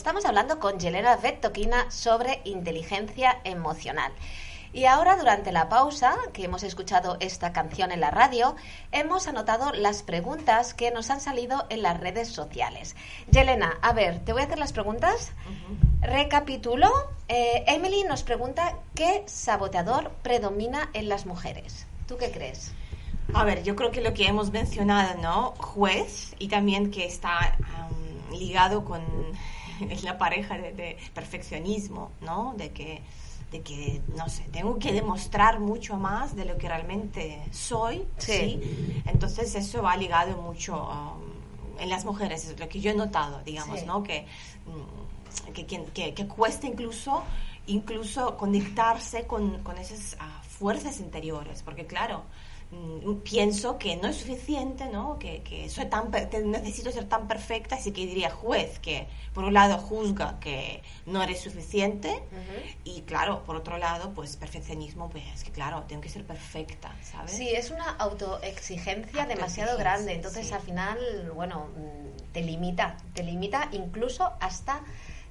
estamos hablando con Yelena Vettoquina sobre inteligencia emocional. Y ahora, durante la pausa, que hemos escuchado esta canción en la radio, hemos anotado las preguntas que nos han salido en las redes sociales. Yelena, a ver, te voy a hacer las preguntas. Recapitulo. Eh, Emily nos pregunta, ¿qué saboteador predomina en las mujeres? ¿Tú qué crees? A ver, yo creo que lo que hemos mencionado, ¿no? Juez y también que está ligado con la pareja de, de perfeccionismo, ¿no? De que, de que, no sé, tengo que demostrar mucho más de lo que realmente soy, Sí. ¿sí? Entonces eso va ligado mucho am, en las mujeres, es lo que yo he notado, digamos, Sí. ¿no? Que, mm, que, que, cuesta incluso, incluso conectarse con, con esas ah, fuerzas interiores, porque claro, pienso que no es suficiente, ¿no? Que, que soy tan necesito ser tan perfecta, así que diría juez que por un lado juzga que no eres suficiente y claro, por otro lado, pues perfeccionismo, pues es que claro, tengo que ser perfecta, ¿sabes? Sí, es una autoexigencia demasiado grande, entonces sí. al final, bueno, mm, te limita, te limita incluso hasta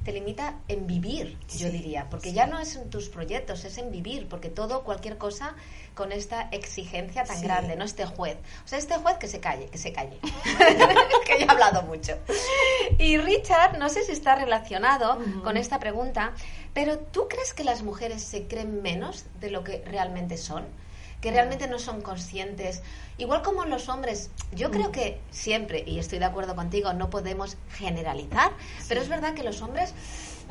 te limita en vivir, yo diría, porque sí. ya no es en tus proyectos, es en vivir, porque todo, cualquier cosa con esta exigencia tan Sí. grande, no este juez. O sea, este juez que se calle, que se calle. que ya he hablado mucho. Y Richard, no sé si está relacionado con esta pregunta, pero ¿tú crees que las mujeres se creen menos de lo que realmente son? Que realmente no son conscientes. Igual como los hombres, yo creo que siempre, y estoy de acuerdo contigo, no podemos generalizar, pero es verdad que los hombres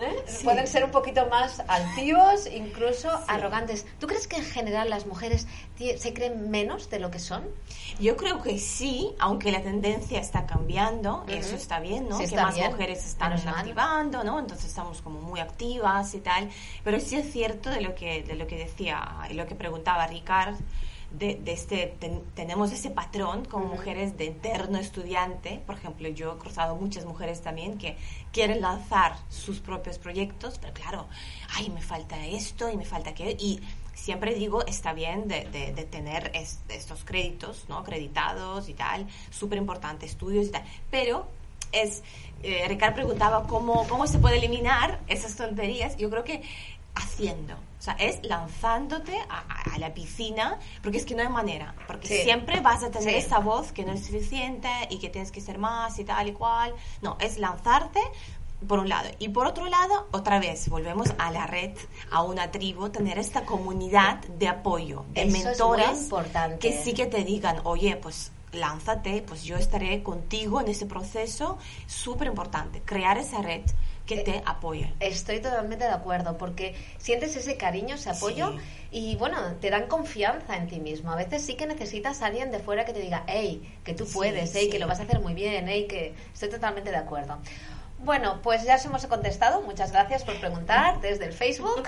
¿eh? Sí. pueden ser un poquito más altivos, incluso arrogantes. ¿Tú crees que en general las mujeres se creen menos de lo que son? Yo creo que sí, aunque la tendencia está cambiando, eso está bien, ¿no? Sí, que está más bien, mujeres están menos mal. activando, ¿no? Entonces estamos como muy activas y tal. Pero sí es cierto de lo que, de lo que decía y lo que preguntaba Ricard, de, de este, ten- tenemos ese patrón como mujeres de eterno estudiante. Por ejemplo, yo he cruzado muchas mujeres también que quieren lanzar sus propios proyectos, pero claro, ay, me falta esto y me falta aquello. Y siempre digo, está bien de, de- de tener es- estos créditos, ¿no? Acreditados y tal, súper importante, estudios y tal. Pero es, eh, Ricardo preguntaba cómo, cómo se puede eliminar esas tonterías. Yo creo que haciendo. O sea, es lanzándote a, la piscina, porque es que no hay manera. Porque Sí. siempre vas a tener Sí. esa voz que no es suficiente y que tienes que ser más y tal y cual. No, es lanzarte por un lado. Y por otro lado, otra vez, volvemos a la red, a una tribu, tener esta comunidad de apoyo, de Eso es muy mentoras importante. que sí que te digan, oye, pues lánzate, pues yo estaré contigo en ese proceso. Súper importante, crear esa red que te apoye. Estoy totalmente de acuerdo, porque sientes ese cariño, ese apoyo, Sí. y bueno, te dan confianza en ti mismo. A veces sí que necesitas a alguien de fuera que te diga, hey, que tú Sí, puedes, hey, sí. que lo vas a hacer muy bien, hey, que estoy totalmente de acuerdo. Bueno, pues ya os hemos contestado. Muchas gracias por preguntar desde el Facebook.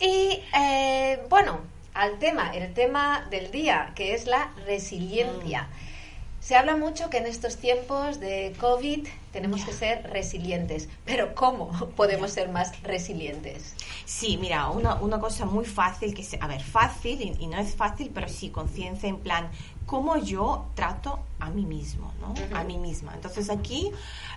Y eh, bueno, al tema, el tema del día, que es la resiliencia. Se habla mucho que en estos tiempos de COVID tenemos que ser resilientes, pero ¿cómo podemos ser más resilientes? Sí, mira, una, una cosa muy fácil, que se, a ver, fácil y, y no es fácil, pero sí conciencia en plan, cómo yo trato a mí mismo, ¿no? A mí misma. Entonces aquí,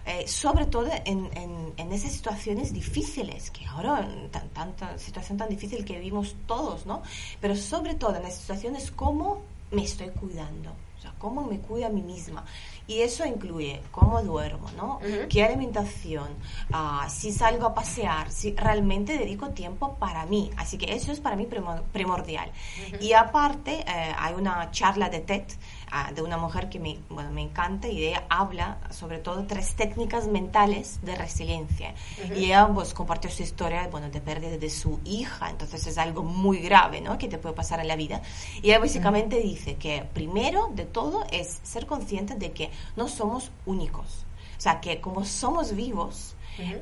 eh, sobre todo en, en, en esas situaciones difíciles, que ahora, tan, tanta situación tan difícil que vivimos todos, ¿no? Pero sobre todo en esas situaciones, cómo me estoy cuidando. Cómo me cuido a mí misma. Y eso incluye cómo duermo, ¿no? Qué alimentación, ah, si salgo a pasear, si realmente dedico tiempo para mí. Así que eso es para mí primo- primordial. Y aparte, eh, hay una charla de TED ah, de una mujer que me, bueno, me encanta y ella habla sobre todo tres técnicas mentales de resiliencia. Y ella pues, compartió su historia bueno, de pérdida de su hija, entonces es algo muy grave ¿no? que te puede pasar en la vida. Y ella básicamente dice que primero de todo es ser consciente de que no somos únicos. O sea, que como somos vivos,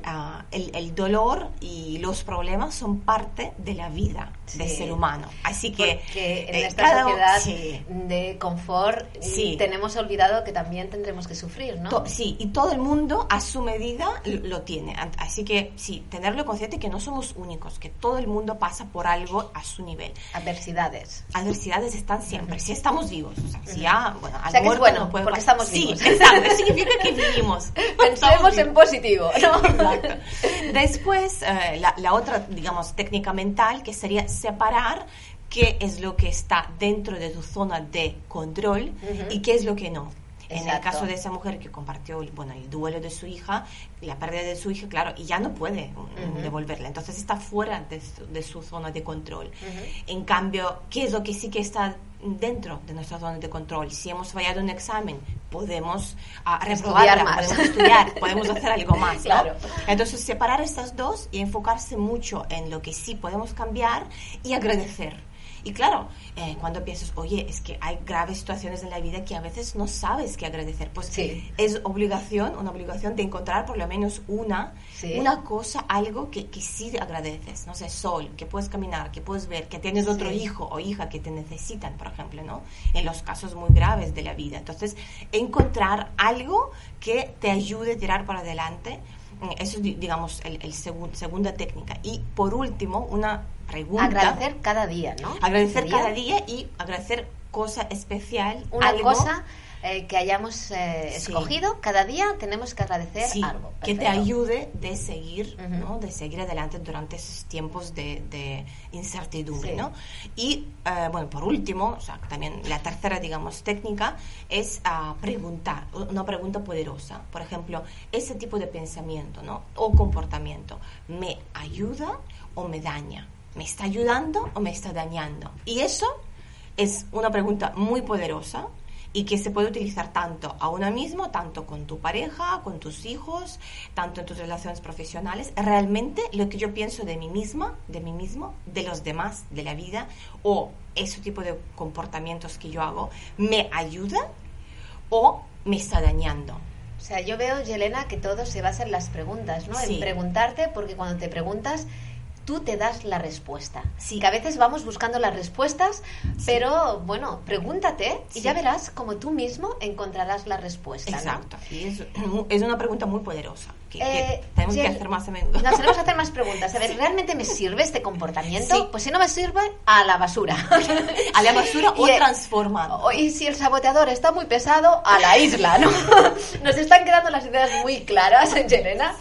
Ah, el, el dolor y los problemas son parte de la vida del Sí. ser humano. Así que Porque en eh, esta cada- sociedad sí. de confort Sí. tenemos olvidado que también tendremos que sufrir, ¿no? To- sí, y todo el mundo a su medida lo, tiene. Así que sí, tenerlo consciente que no somos únicos, que todo el mundo pasa por algo a su nivel. Adversidades. Adversidades están siempre, si estamos vivos. O sea, si ya, bueno, al sea, que es bueno, no porque pasar. estamos Sí, vivos. exacto, significa que vivimos. Pensemos en positivo, ¿no? Exacto. Después, eh, la, la otra, digamos, técnica mental que sería separar qué es lo que está dentro de tu zona de control y qué es lo que no. En el caso de esa mujer que compartió el- bueno, el duelo de su hija, la pérdida de su hija, claro, y ya no puede mm, devolverla. Entonces está fuera de su, de su zona de control. En cambio, ¿qué es lo que sí que está dentro de nuestra zona de control? Si hemos fallado un examen, podemos Estudiar reprobarla, más. podemos estudiar, podemos hacer algo más. ¿no? Claro. Entonces, separar estas dos y enfocarse mucho en lo que sí podemos cambiar y agradecer. Y claro, eh, cuando piensas, oye, es que hay graves situaciones en la vida que a veces no sabes qué agradecer, pues Sí. es obligación, una obligación de encontrar por lo menos una, Sí. una cosa, algo que, que sí agradeces. No sé, sol, que puedes caminar, que puedes ver, que tienes otro Sí. hijo o hija que te necesitan, por ejemplo, ¿no? En los casos muy graves de la vida. Entonces, encontrar algo que te ayude a tirar para adelante. Mm, Eso es, di- digamos, el, el segun- segunda técnica. Y por último, una pregunta. Agradecer cada día, ¿no? Agradecer Sería cada día y agradecer cosa especial. Una algo cosa eh, que hayamos eh, Sí. escogido, cada día tenemos que agradecer sí, algo. que te Perfecto. ayude de seguir, Ujú. ¿no? De seguir adelante durante esos tiempos de, de incertidumbre, Sí. ¿no? Y, eh, bueno, por último, o sea, también la tercera, digamos, técnica es ah, preguntar, una pregunta poderosa. Por ejemplo, ese tipo de pensamiento, ¿no? O comportamiento, ¿me ayuda o me daña? ¿Me está ayudando o me está dañando? Y eso es una pregunta muy poderosa y que se puede utilizar tanto a uno mismo, tanto con tu pareja, con tus hijos, tanto en tus relaciones profesionales. Realmente lo que yo pienso de mí misma, de mí mismo, de los demás, de la vida, o ese tipo de comportamientos que yo hago, ¿me ayuda o me está dañando? O sea, yo veo, Yelena, que todo se basa en las preguntas, ¿no? Sí. En preguntarte, porque cuando te preguntas, tú te das la respuesta. Sí. Que a veces vamos buscando las respuestas, pero bueno, pregúntate y Sí. ya verás como tú mismo encontrarás la respuesta. ¿no? Exacto. Y es, es una pregunta muy poderosa que, que Eh, tenemos que Yel- hacer más a menudo. Nos tenemos que hacer más preguntas. A ver, ¿realmente me sirve este comportamiento? Sí. Pues si no me sirve, a la basura. a la basura o Y, eh, transformando. O- Y si el saboteador está muy pesado, a la isla, ¿no? Nos están quedando las ideas muy claras, Yelena.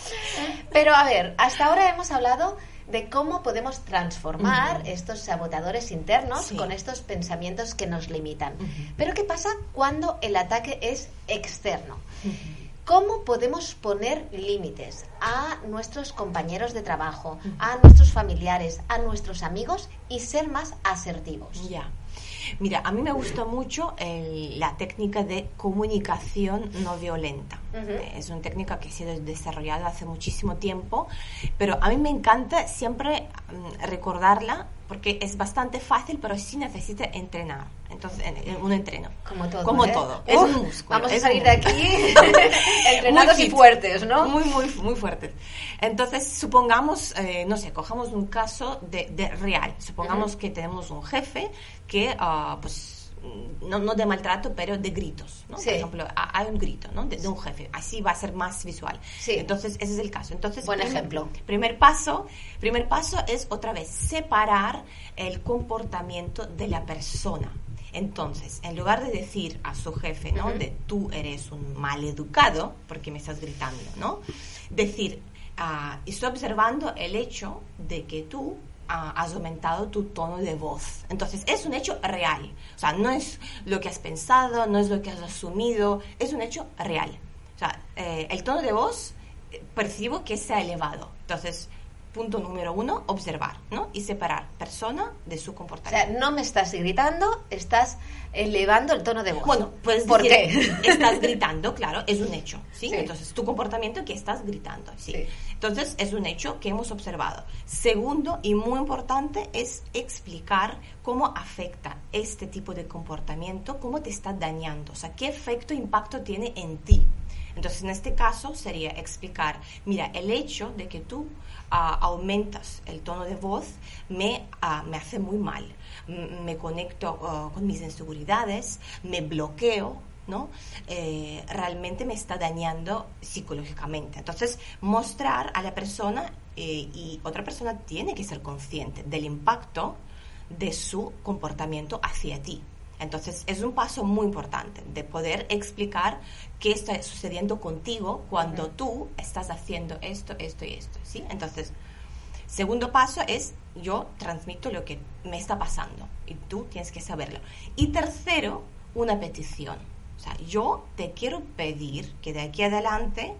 Pero a ver, hasta ahora hemos hablado de cómo podemos transformar estos saboteadores internos Sí. con estos pensamientos que nos limitan. Pero ¿qué pasa cuando el ataque es externo? ¿Cómo podemos poner límites a nuestros compañeros de trabajo, a nuestros familiares, a nuestros amigos y ser más asertivos? Ya. Mira, a mí me gusta mucho el- la técnica de comunicación no violenta. Eh, Es una técnica que ha sido desarrollada hace muchísimo tiempo, pero a mí me encanta siempre mm, recordarla porque es bastante fácil, pero sí necesita entrenar. Entonces, en- en un entreno. Como todo. Como ¿eh? todo. Es Uf, un músculo. Vamos a salir de aquí entrenados y fuertes, ¿no? Muy, muy, muy fuertes. Entonces, supongamos, eh, no sé, cojamos un caso de, de real. Supongamos que tenemos un jefe que, ah, pues, no, no de maltrato, pero de gritos, ¿no? Sí. Por ejemplo, ha- hay un grito, ¿no? De, de un jefe. Así va a ser más visual. Sí. Entonces, ese es el caso. Entonces, Buen primer- ejemplo. Primer paso, primer paso es otra vez separar el comportamiento de la persona. Entonces, en lugar de decir a su jefe, ¿no? De tú eres un mal educado porque me estás gritando, ¿no? Decir, ah, estoy observando el hecho de que tú has aumentado tu tono de voz. Entonces, es un hecho real. O sea, no es lo que has pensado, no es lo que has asumido, es un hecho real. O sea, eh, el tono de voz eh, percibo que se ha elevado. Entonces, punto número uno, observar, ¿no? Y separar persona de su O sea, comportamiento. no me estás gritando, estás elevando el tono de voz. Bueno, puedes ¿Por decir, qué? estás gritando, claro, es un hecho, ¿sí? Sí. Entonces, tu comportamiento que estás gritando, ¿sí? Sí. Entonces, es un hecho que hemos observado. Segundo, y muy importante, es explicar cómo afecta este tipo de comportamiento, cómo te está dañando, o sea, qué efecto, impacto tiene en ti. Entonces, en este caso sería explicar, mira, el hecho de que tú ah, aumentas el tono de voz me, ah, me hace muy mal. Me conecto ah, con mis inseguridades, me bloqueo, ¿no? Eh, realmente me está dañando psicológicamente. Entonces, mostrar a la persona eh, y otra persona tiene que ser consciente del impacto de su comportamiento hacia ti. Entonces, es un paso muy importante de poder explicar qué está sucediendo contigo cuando tú estás haciendo esto, esto y esto, ¿sí? Entonces, segundo paso es yo transmito lo que me está pasando y tú tienes que saberlo. Y tercero, una petición. O sea, yo te quiero pedir que de aquí adelante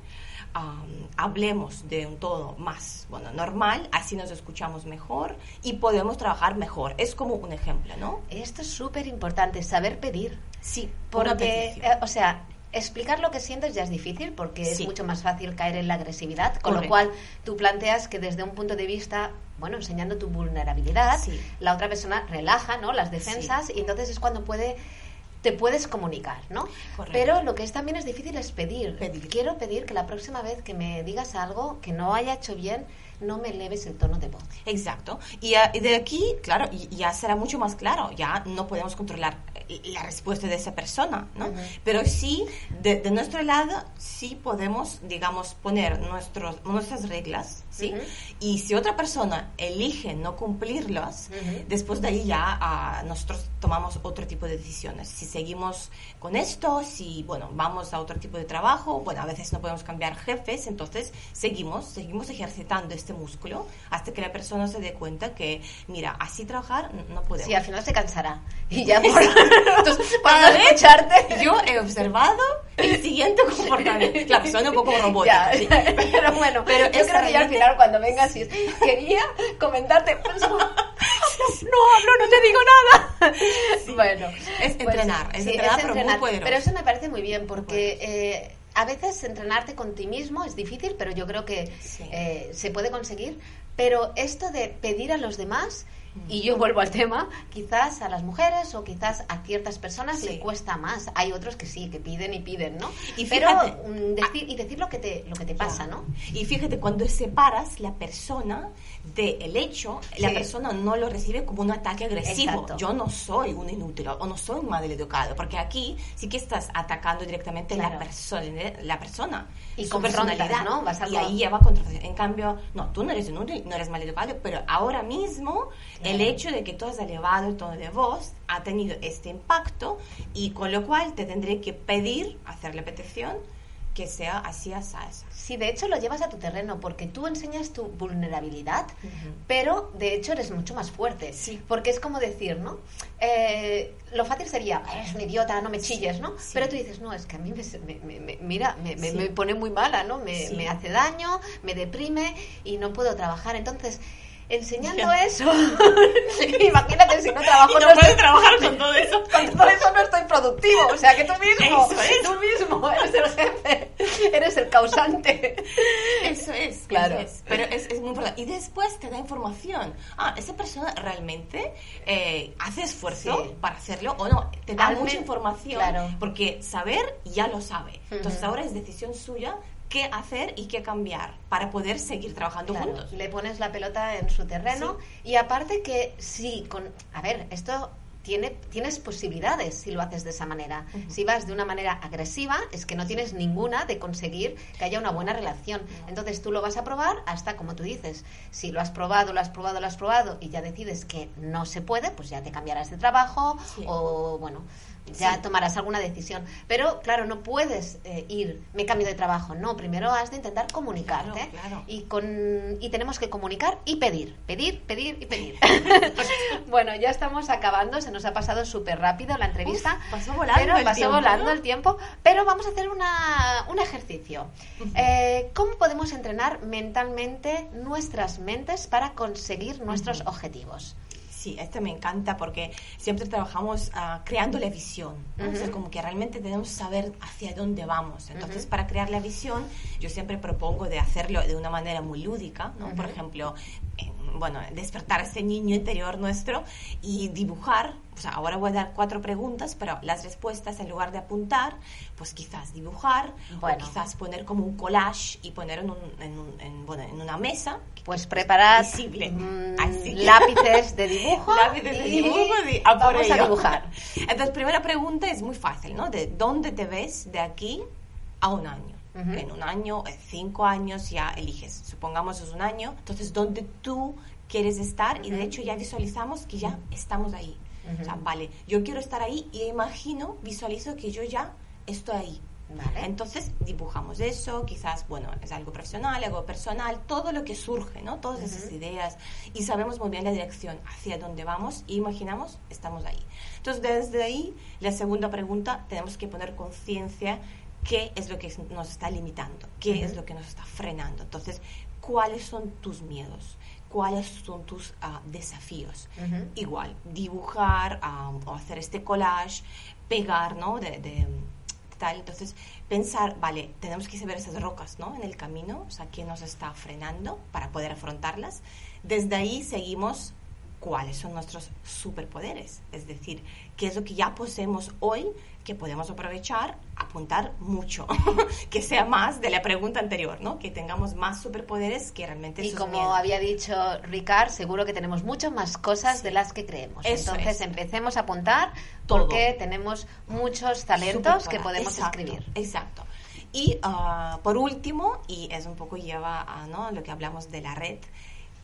hablemos de un tono más, bueno, normal, así nos escuchamos mejor y podemos trabajar mejor. Es como un ejemplo, ¿no? Esto es súper importante, saber pedir. Sí, Porque, eh, o sea, explicar lo que sientes ya es difícil porque es mucho más fácil caer en la agresividad, con lo cual tú planteas que desde un punto de vista, bueno, enseñando tu vulnerabilidad, Sí. la otra persona relaja, ¿no? Las defensas y entonces es cuando puede te puedes comunicar, ¿no? Correcto. Pero lo que es también es difícil es pedir. Pedir. Quiero pedir que la próxima vez que me digas algo que no haya hecho bien, no me eleves el tono de voz. Exacto. Y, y de aquí, claro, ya será mucho más claro. Ya no podemos controlar la respuesta de esa persona, ¿no? Pero sí, de, de nuestro lado, sí podemos, digamos, poner nuestros, nuestras reglas, ¿sí? Ujú. Y si otra persona elige no cumplirlas, Ujú. después de ahí ya ah, nosotros tomamos otro tipo de decisiones. Si seguimos con esto, si, bueno, vamos a otro tipo de trabajo, bueno, a veces no podemos cambiar jefes, entonces seguimos, seguimos ejercitando este músculo hasta que la persona se dé cuenta que, mira, así trabajar no podemos. Sí, al final se cansará. Y ya por, entonces, para escucharte... Yo he observado el siguiente comportamiento. Claro, suena un poco robótico. Sí. pero bueno, Pero yo creo que ya al final cuando vengas y quería comentarte, pues no, hablo, no te digo nada. bueno, Es pues, entrenar, es sí, entrenar, pero muy poderoso. Pero eso me parece muy bien porque eh, a veces entrenarte con ti mismo es difícil, pero yo creo que eh, se puede conseguir. Pero esto de pedir a los demás. Y yo vuelvo al tema, quizás a las mujeres o quizás a ciertas personas Sí. le cuesta más. Hay otros que sí, que piden y piden, ¿no? Y pero mm, decir, y decir lo que te, lo que te pasa, ¿no? Y fíjate, cuando separas la persona del hecho, la Sí. persona no lo recibe como un ataque agresivo. Exacto. Yo no soy un inútil o no soy un mal educado, porque aquí sí que estás atacando directamente Claro. la, persona la persona Y su personalidad. ¿no? Vas a y ahí ya va contra. En cambio, no, tú no eres inútil, no eres mal educado, pero ahora mismo el Claro. hecho de que tú has elevado el tono de voz ha tenido este impacto y con lo cual te tendré que pedir, hacer la petición, que sea así, así, así. Sí, de hecho lo llevas a tu terreno porque tú enseñas tu vulnerabilidad, pero de hecho eres mucho más fuerte. Sí. Porque es como decir, ¿no? Eh, lo fácil sería, eres un idiota, no me chilles, ¿no? sí. Pero tú dices, no, es que a mí me, me- me- me- mira, me, me- Sí. me pone muy mala, ¿no? Me, me hace daño, me deprime y no puedo trabajar. Entonces, enseñando eso, imagínate si no trabajo, Y no no puedes estoy- trabajar con todo eso. con todo eso no estoy productivo. O sea, que tú mismo, es. tú mismo eres el jefe, eres el causante. Eso es, Claro. eso es. Pero es, es muy importante. Y después te da información. Ah, esa persona realmente eh, hace esfuerzo Sí. para hacerlo o no. Te da mucha información. claro. Porque saber ya lo sabe. Entonces ahora es decisión suya qué hacer y qué cambiar para poder seguir trabajando Claro, juntos. le pones la pelota en su terreno y aparte que sí, con, a ver, esto tiene, tienes posibilidades si lo haces de esa manera. Si vas de una manera agresiva, es que no tienes ninguna de conseguir que haya una buena relación. Entonces tú lo vas a probar hasta, como tú dices, si lo has probado, lo has probado, lo has probado y ya decides que no se puede, pues ya te cambiarás de trabajo Sí. o, bueno, ya Sí. tomarás alguna decisión. Pero, claro, no puedes eh, ir, me cambio de trabajo. No, primero has de intentar comunicarte. Claro, claro. Y, con, y tenemos que comunicar y pedir, pedir, pedir y pedir. bueno, ya estamos acabando, se nos ha pasado súper rápido la entrevista. Uf, pasó volando pero el pasó tiempo, volando ¿no? el tiempo. Pero vamos a hacer una, un ejercicio. Eh, ¿Cómo podemos entrenar mentalmente nuestras mentes para conseguir nuestros objetivos? Sí, este me encanta porque siempre trabajamos ah, creando la visión. ¿no? O sea, como que realmente tenemos que saber hacia dónde vamos. Entonces, para crear la visión, yo siempre propongo de hacerlo de una manera muy lúdica. ¿no? Por ejemplo, bueno, despertar ese niño interior nuestro y dibujar. O sea, ahora voy a dar cuatro preguntas, pero las respuestas en lugar de apuntar, pues quizás dibujar, Bueno. o quizás poner como un collage y poner en, un- en un- en, bueno, en una mesa. Pues Visible. mm, lápices de dibujo. Lápices de dibujo y a por vamos a ello. dibujar. Entonces, primera pregunta es muy fácil, ¿no? De dónde te ves de aquí a un año. Ujú. En un año, en cinco años ya eliges. Supongamos es un año, entonces dónde tú quieres estar y de hecho ya visualizamos que ya estamos ahí. O sea, vale, yo quiero estar ahí y imagino, visualizo que yo ya estoy ahí. Vale. Entonces dibujamos eso, quizás, bueno, es algo profesional, algo personal, todo lo que surge, ¿no? Todas esas ideas y sabemos muy bien la dirección hacia dónde vamos y imaginamos, estamos ahí. Entonces desde ahí, la segunda pregunta, tenemos que poner conciencia qué es lo que nos está limitando, qué es lo que nos está frenando. Entonces, ¿cuáles son tus miedos? ¿Cuáles son tus ah, desafíos? Ujú. Igual, dibujar ah, o hacer este collage, pegar, ¿no? De, de- tal. Entonces, pensar, vale, tenemos que saber esas rocas, ¿no? En el camino, o sea, qué nos está frenando para poder afrontarlas. Desde ahí seguimos cuáles son nuestros superpoderes, es decir, qué es lo que ya poseemos hoy que podemos aprovechar, apuntar mucho, que sea más de la pregunta anterior, ¿no? Que tengamos más superpoderes que realmente Y como miedos. había dicho Ricard, seguro que tenemos muchas más cosas de las que creemos. Eso Entonces es. empecemos a apuntar Todo. porque tenemos muchos talentos que podemos exacto, escribir. Exacto. Y ah, por último, y es un poco lleva a ¿no? lo que hablamos de la red,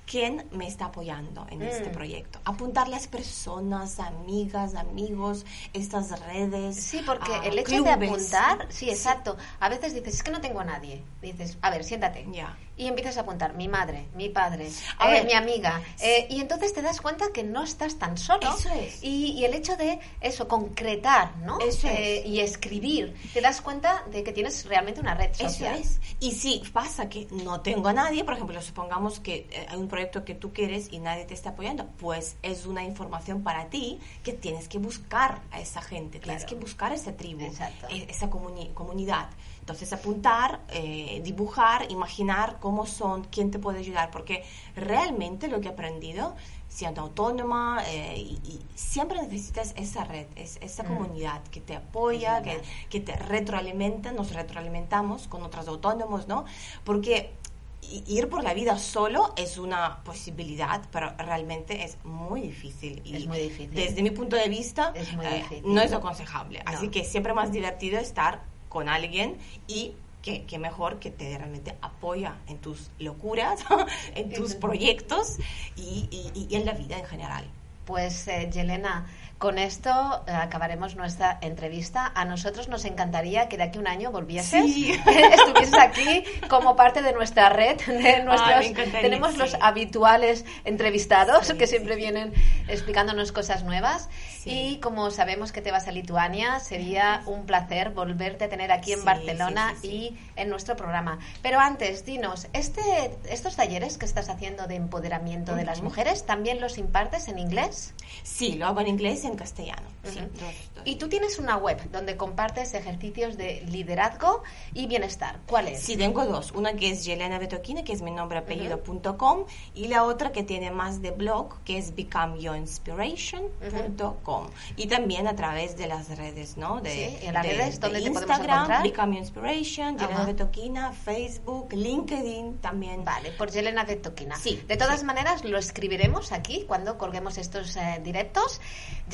¿quién me está apoyando en este Mm. proyecto? Apuntar las personas, amigas, amigos, estas redes. Sí, porque ah, el hecho de clubes. apuntar, sí, exacto. A veces dices, es que no tengo a nadie. Dices, a ver, siéntate. Ya. Y empiezas a apuntar, mi madre, mi padre, A eh, ver. mi amiga. eh, y entonces te das cuenta que no estás tan solo. Eso es. Y, y el hecho de eso, concretar, ¿no? Eso Eh, es. Y escribir, te das cuenta de que tienes realmente una red Eso social. es. Y si pasa que no tengo a nadie, por ejemplo, supongamos que eh, hay un proyecto que tú quieres y nadie te está apoyando, pues es una información para ti que tienes que buscar a esa gente, tienes Claro. que buscar esa tribu, Exacto. e- esa comuni- comunidad. Entonces apuntar, eh, dibujar, imaginar cómo son, quién te puede ayudar, porque realmente lo que he aprendido, siendo autónoma, eh, y, y siempre necesitas esa red, es- esa comunidad que te apoya, Mm. Que, que te retroalimenta, nos retroalimentamos con otros autónomos, ¿no? Porque ir por la vida solo es una posibilidad, pero realmente es muy difícil. Y Es muy difícil. Desde mi punto de vista, Es muy eh, no es aconsejable. No. Así que siempre más divertido estar con alguien y que, que mejor que te realmente apoya en tus locuras, en tus proyectos y, y- y en la vida en general. Pues, eh, Yelena, con esto eh, acabaremos nuestra entrevista. A nosotros nos encantaría que de aquí a un año volvieses, Sí. estuvieses aquí como parte de nuestra red. De nuestros, tenemos los habituales entrevistados Sí, que siempre vienen explicándonos cosas nuevas. Y como sabemos que te vas a Lituania, sería un placer volverte a tener aquí en Barcelona y en nuestro programa. Pero antes, dinos, este, estos talleres que estás haciendo de empoderamiento de las mujeres, ¿también los impartes en inglés? Sí, lo hago en inglés en castellano. sí, Ujú. dos- dos. Y tú tienes una web donde compartes ejercicios de liderazgo y bienestar. ¿Cuál es? Sí, tengo dos. Una que es Yelena Betoquina, que es mi nombre apellido.com, y la otra que tiene más de blog, que es becomeyourinspiration.com. Y también a través de las redes, ¿no? De, Sí, ¿y en las de- redes de dónde te podemos Instagram, encontrar? Become Your Inspiration, Yelena. Betoquina, Facebook, LinkedIn también. Vale, por Yelena Vetoquina. Sí, De todas sí. maneras, lo escribiremos aquí cuando colguemos estos eh, directos.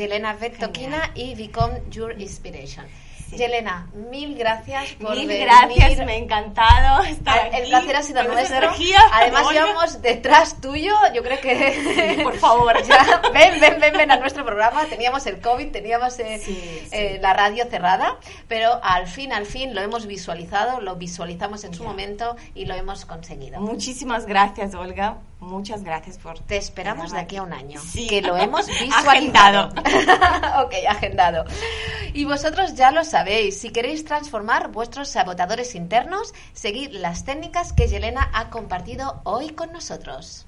Yelena Vetoquina y Become Your Inspiration. Sí. Yelena, mil gracias por Mil venir. gracias, me ha encantado estar El aquí placer ha sido nuestro. energía, Además, Olga. íbamos detrás tuyo. Yo creo que. Por favor. Ya, ven, ven, ven, ven a nuestro programa. Teníamos el COVID, teníamos eh, Sí, sí. eh, la radio cerrada, pero al fin, al fin lo hemos visualizado, lo visualizamos en su momento y lo hemos conseguido. Muchísimas gracias, Olga. Muchas gracias por... Te esperamos de aquí a un año, Sí. que lo hemos visualizado. Agendado. ok, agendado. Y vosotros ya lo sabéis, si queréis transformar vuestros sabotadores internos, seguid las técnicas que Yelena ha compartido hoy con nosotros.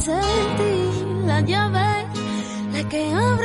Sentir la llave, la que abre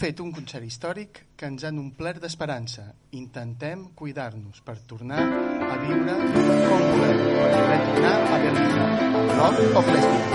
fet un concert històric que ens han omplert d'esperança. Intentem cuidar-nos per tornar a viure com volem, per tornar a realitzar Love of Lesbian.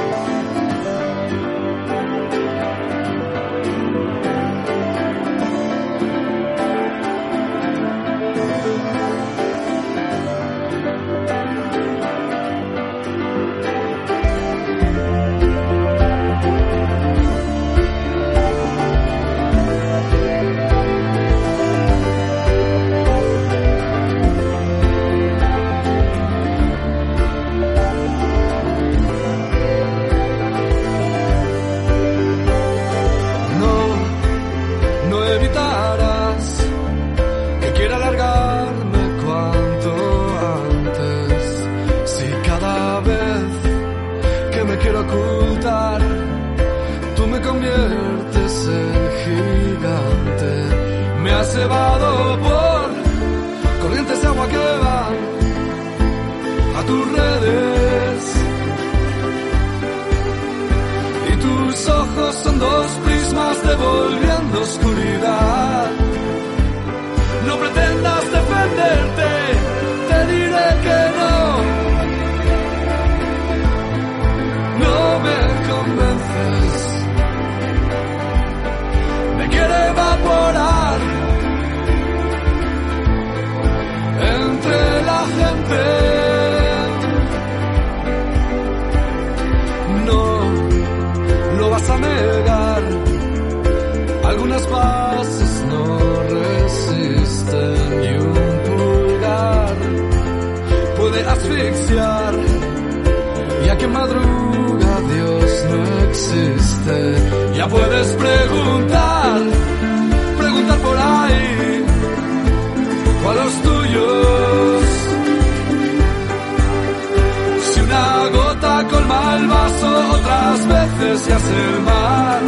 El mar.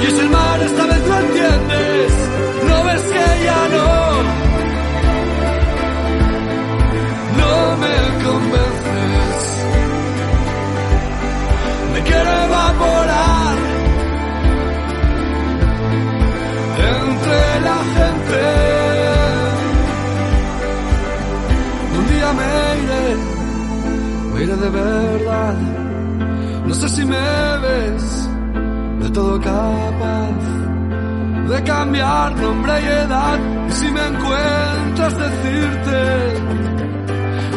Y es el mar, esta vez lo entiendes, no ves que ya no. No me convences, me quiero evaporar entre la gente. Un día me iré, me iré de verdad. No sé si me ves de todo capaz de cambiar nombre y edad. Y si me encuentras, decirte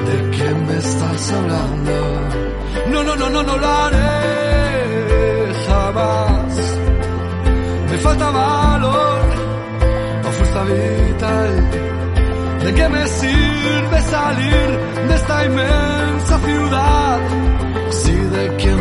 de quién me estás hablando. No, no, no, no, no lo haré jamás. Me falta valor o fuerza vital. ¿De qué me sirve salir de esta inmensa ciudad? Si de quien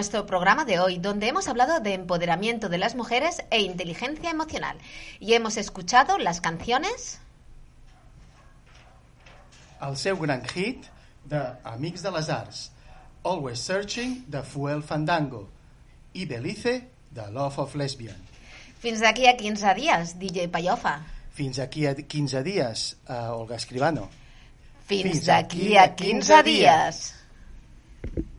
nuestro programa de hoy, donde hemos hablado de empoderamiento de las mujeres e inteligencia emocional. Y hemos escuchado las canciones El seu gran hit de Amics de les Arts, Always Searching de Fuel Fandango i Belice de Love of Lesbian. Fins d'aquí a 15 dies, DJ Pallofa. Fins aquí a 15 dies, uh, Olga Escribano. Fins, Fins d'aquí a 15 dies. I've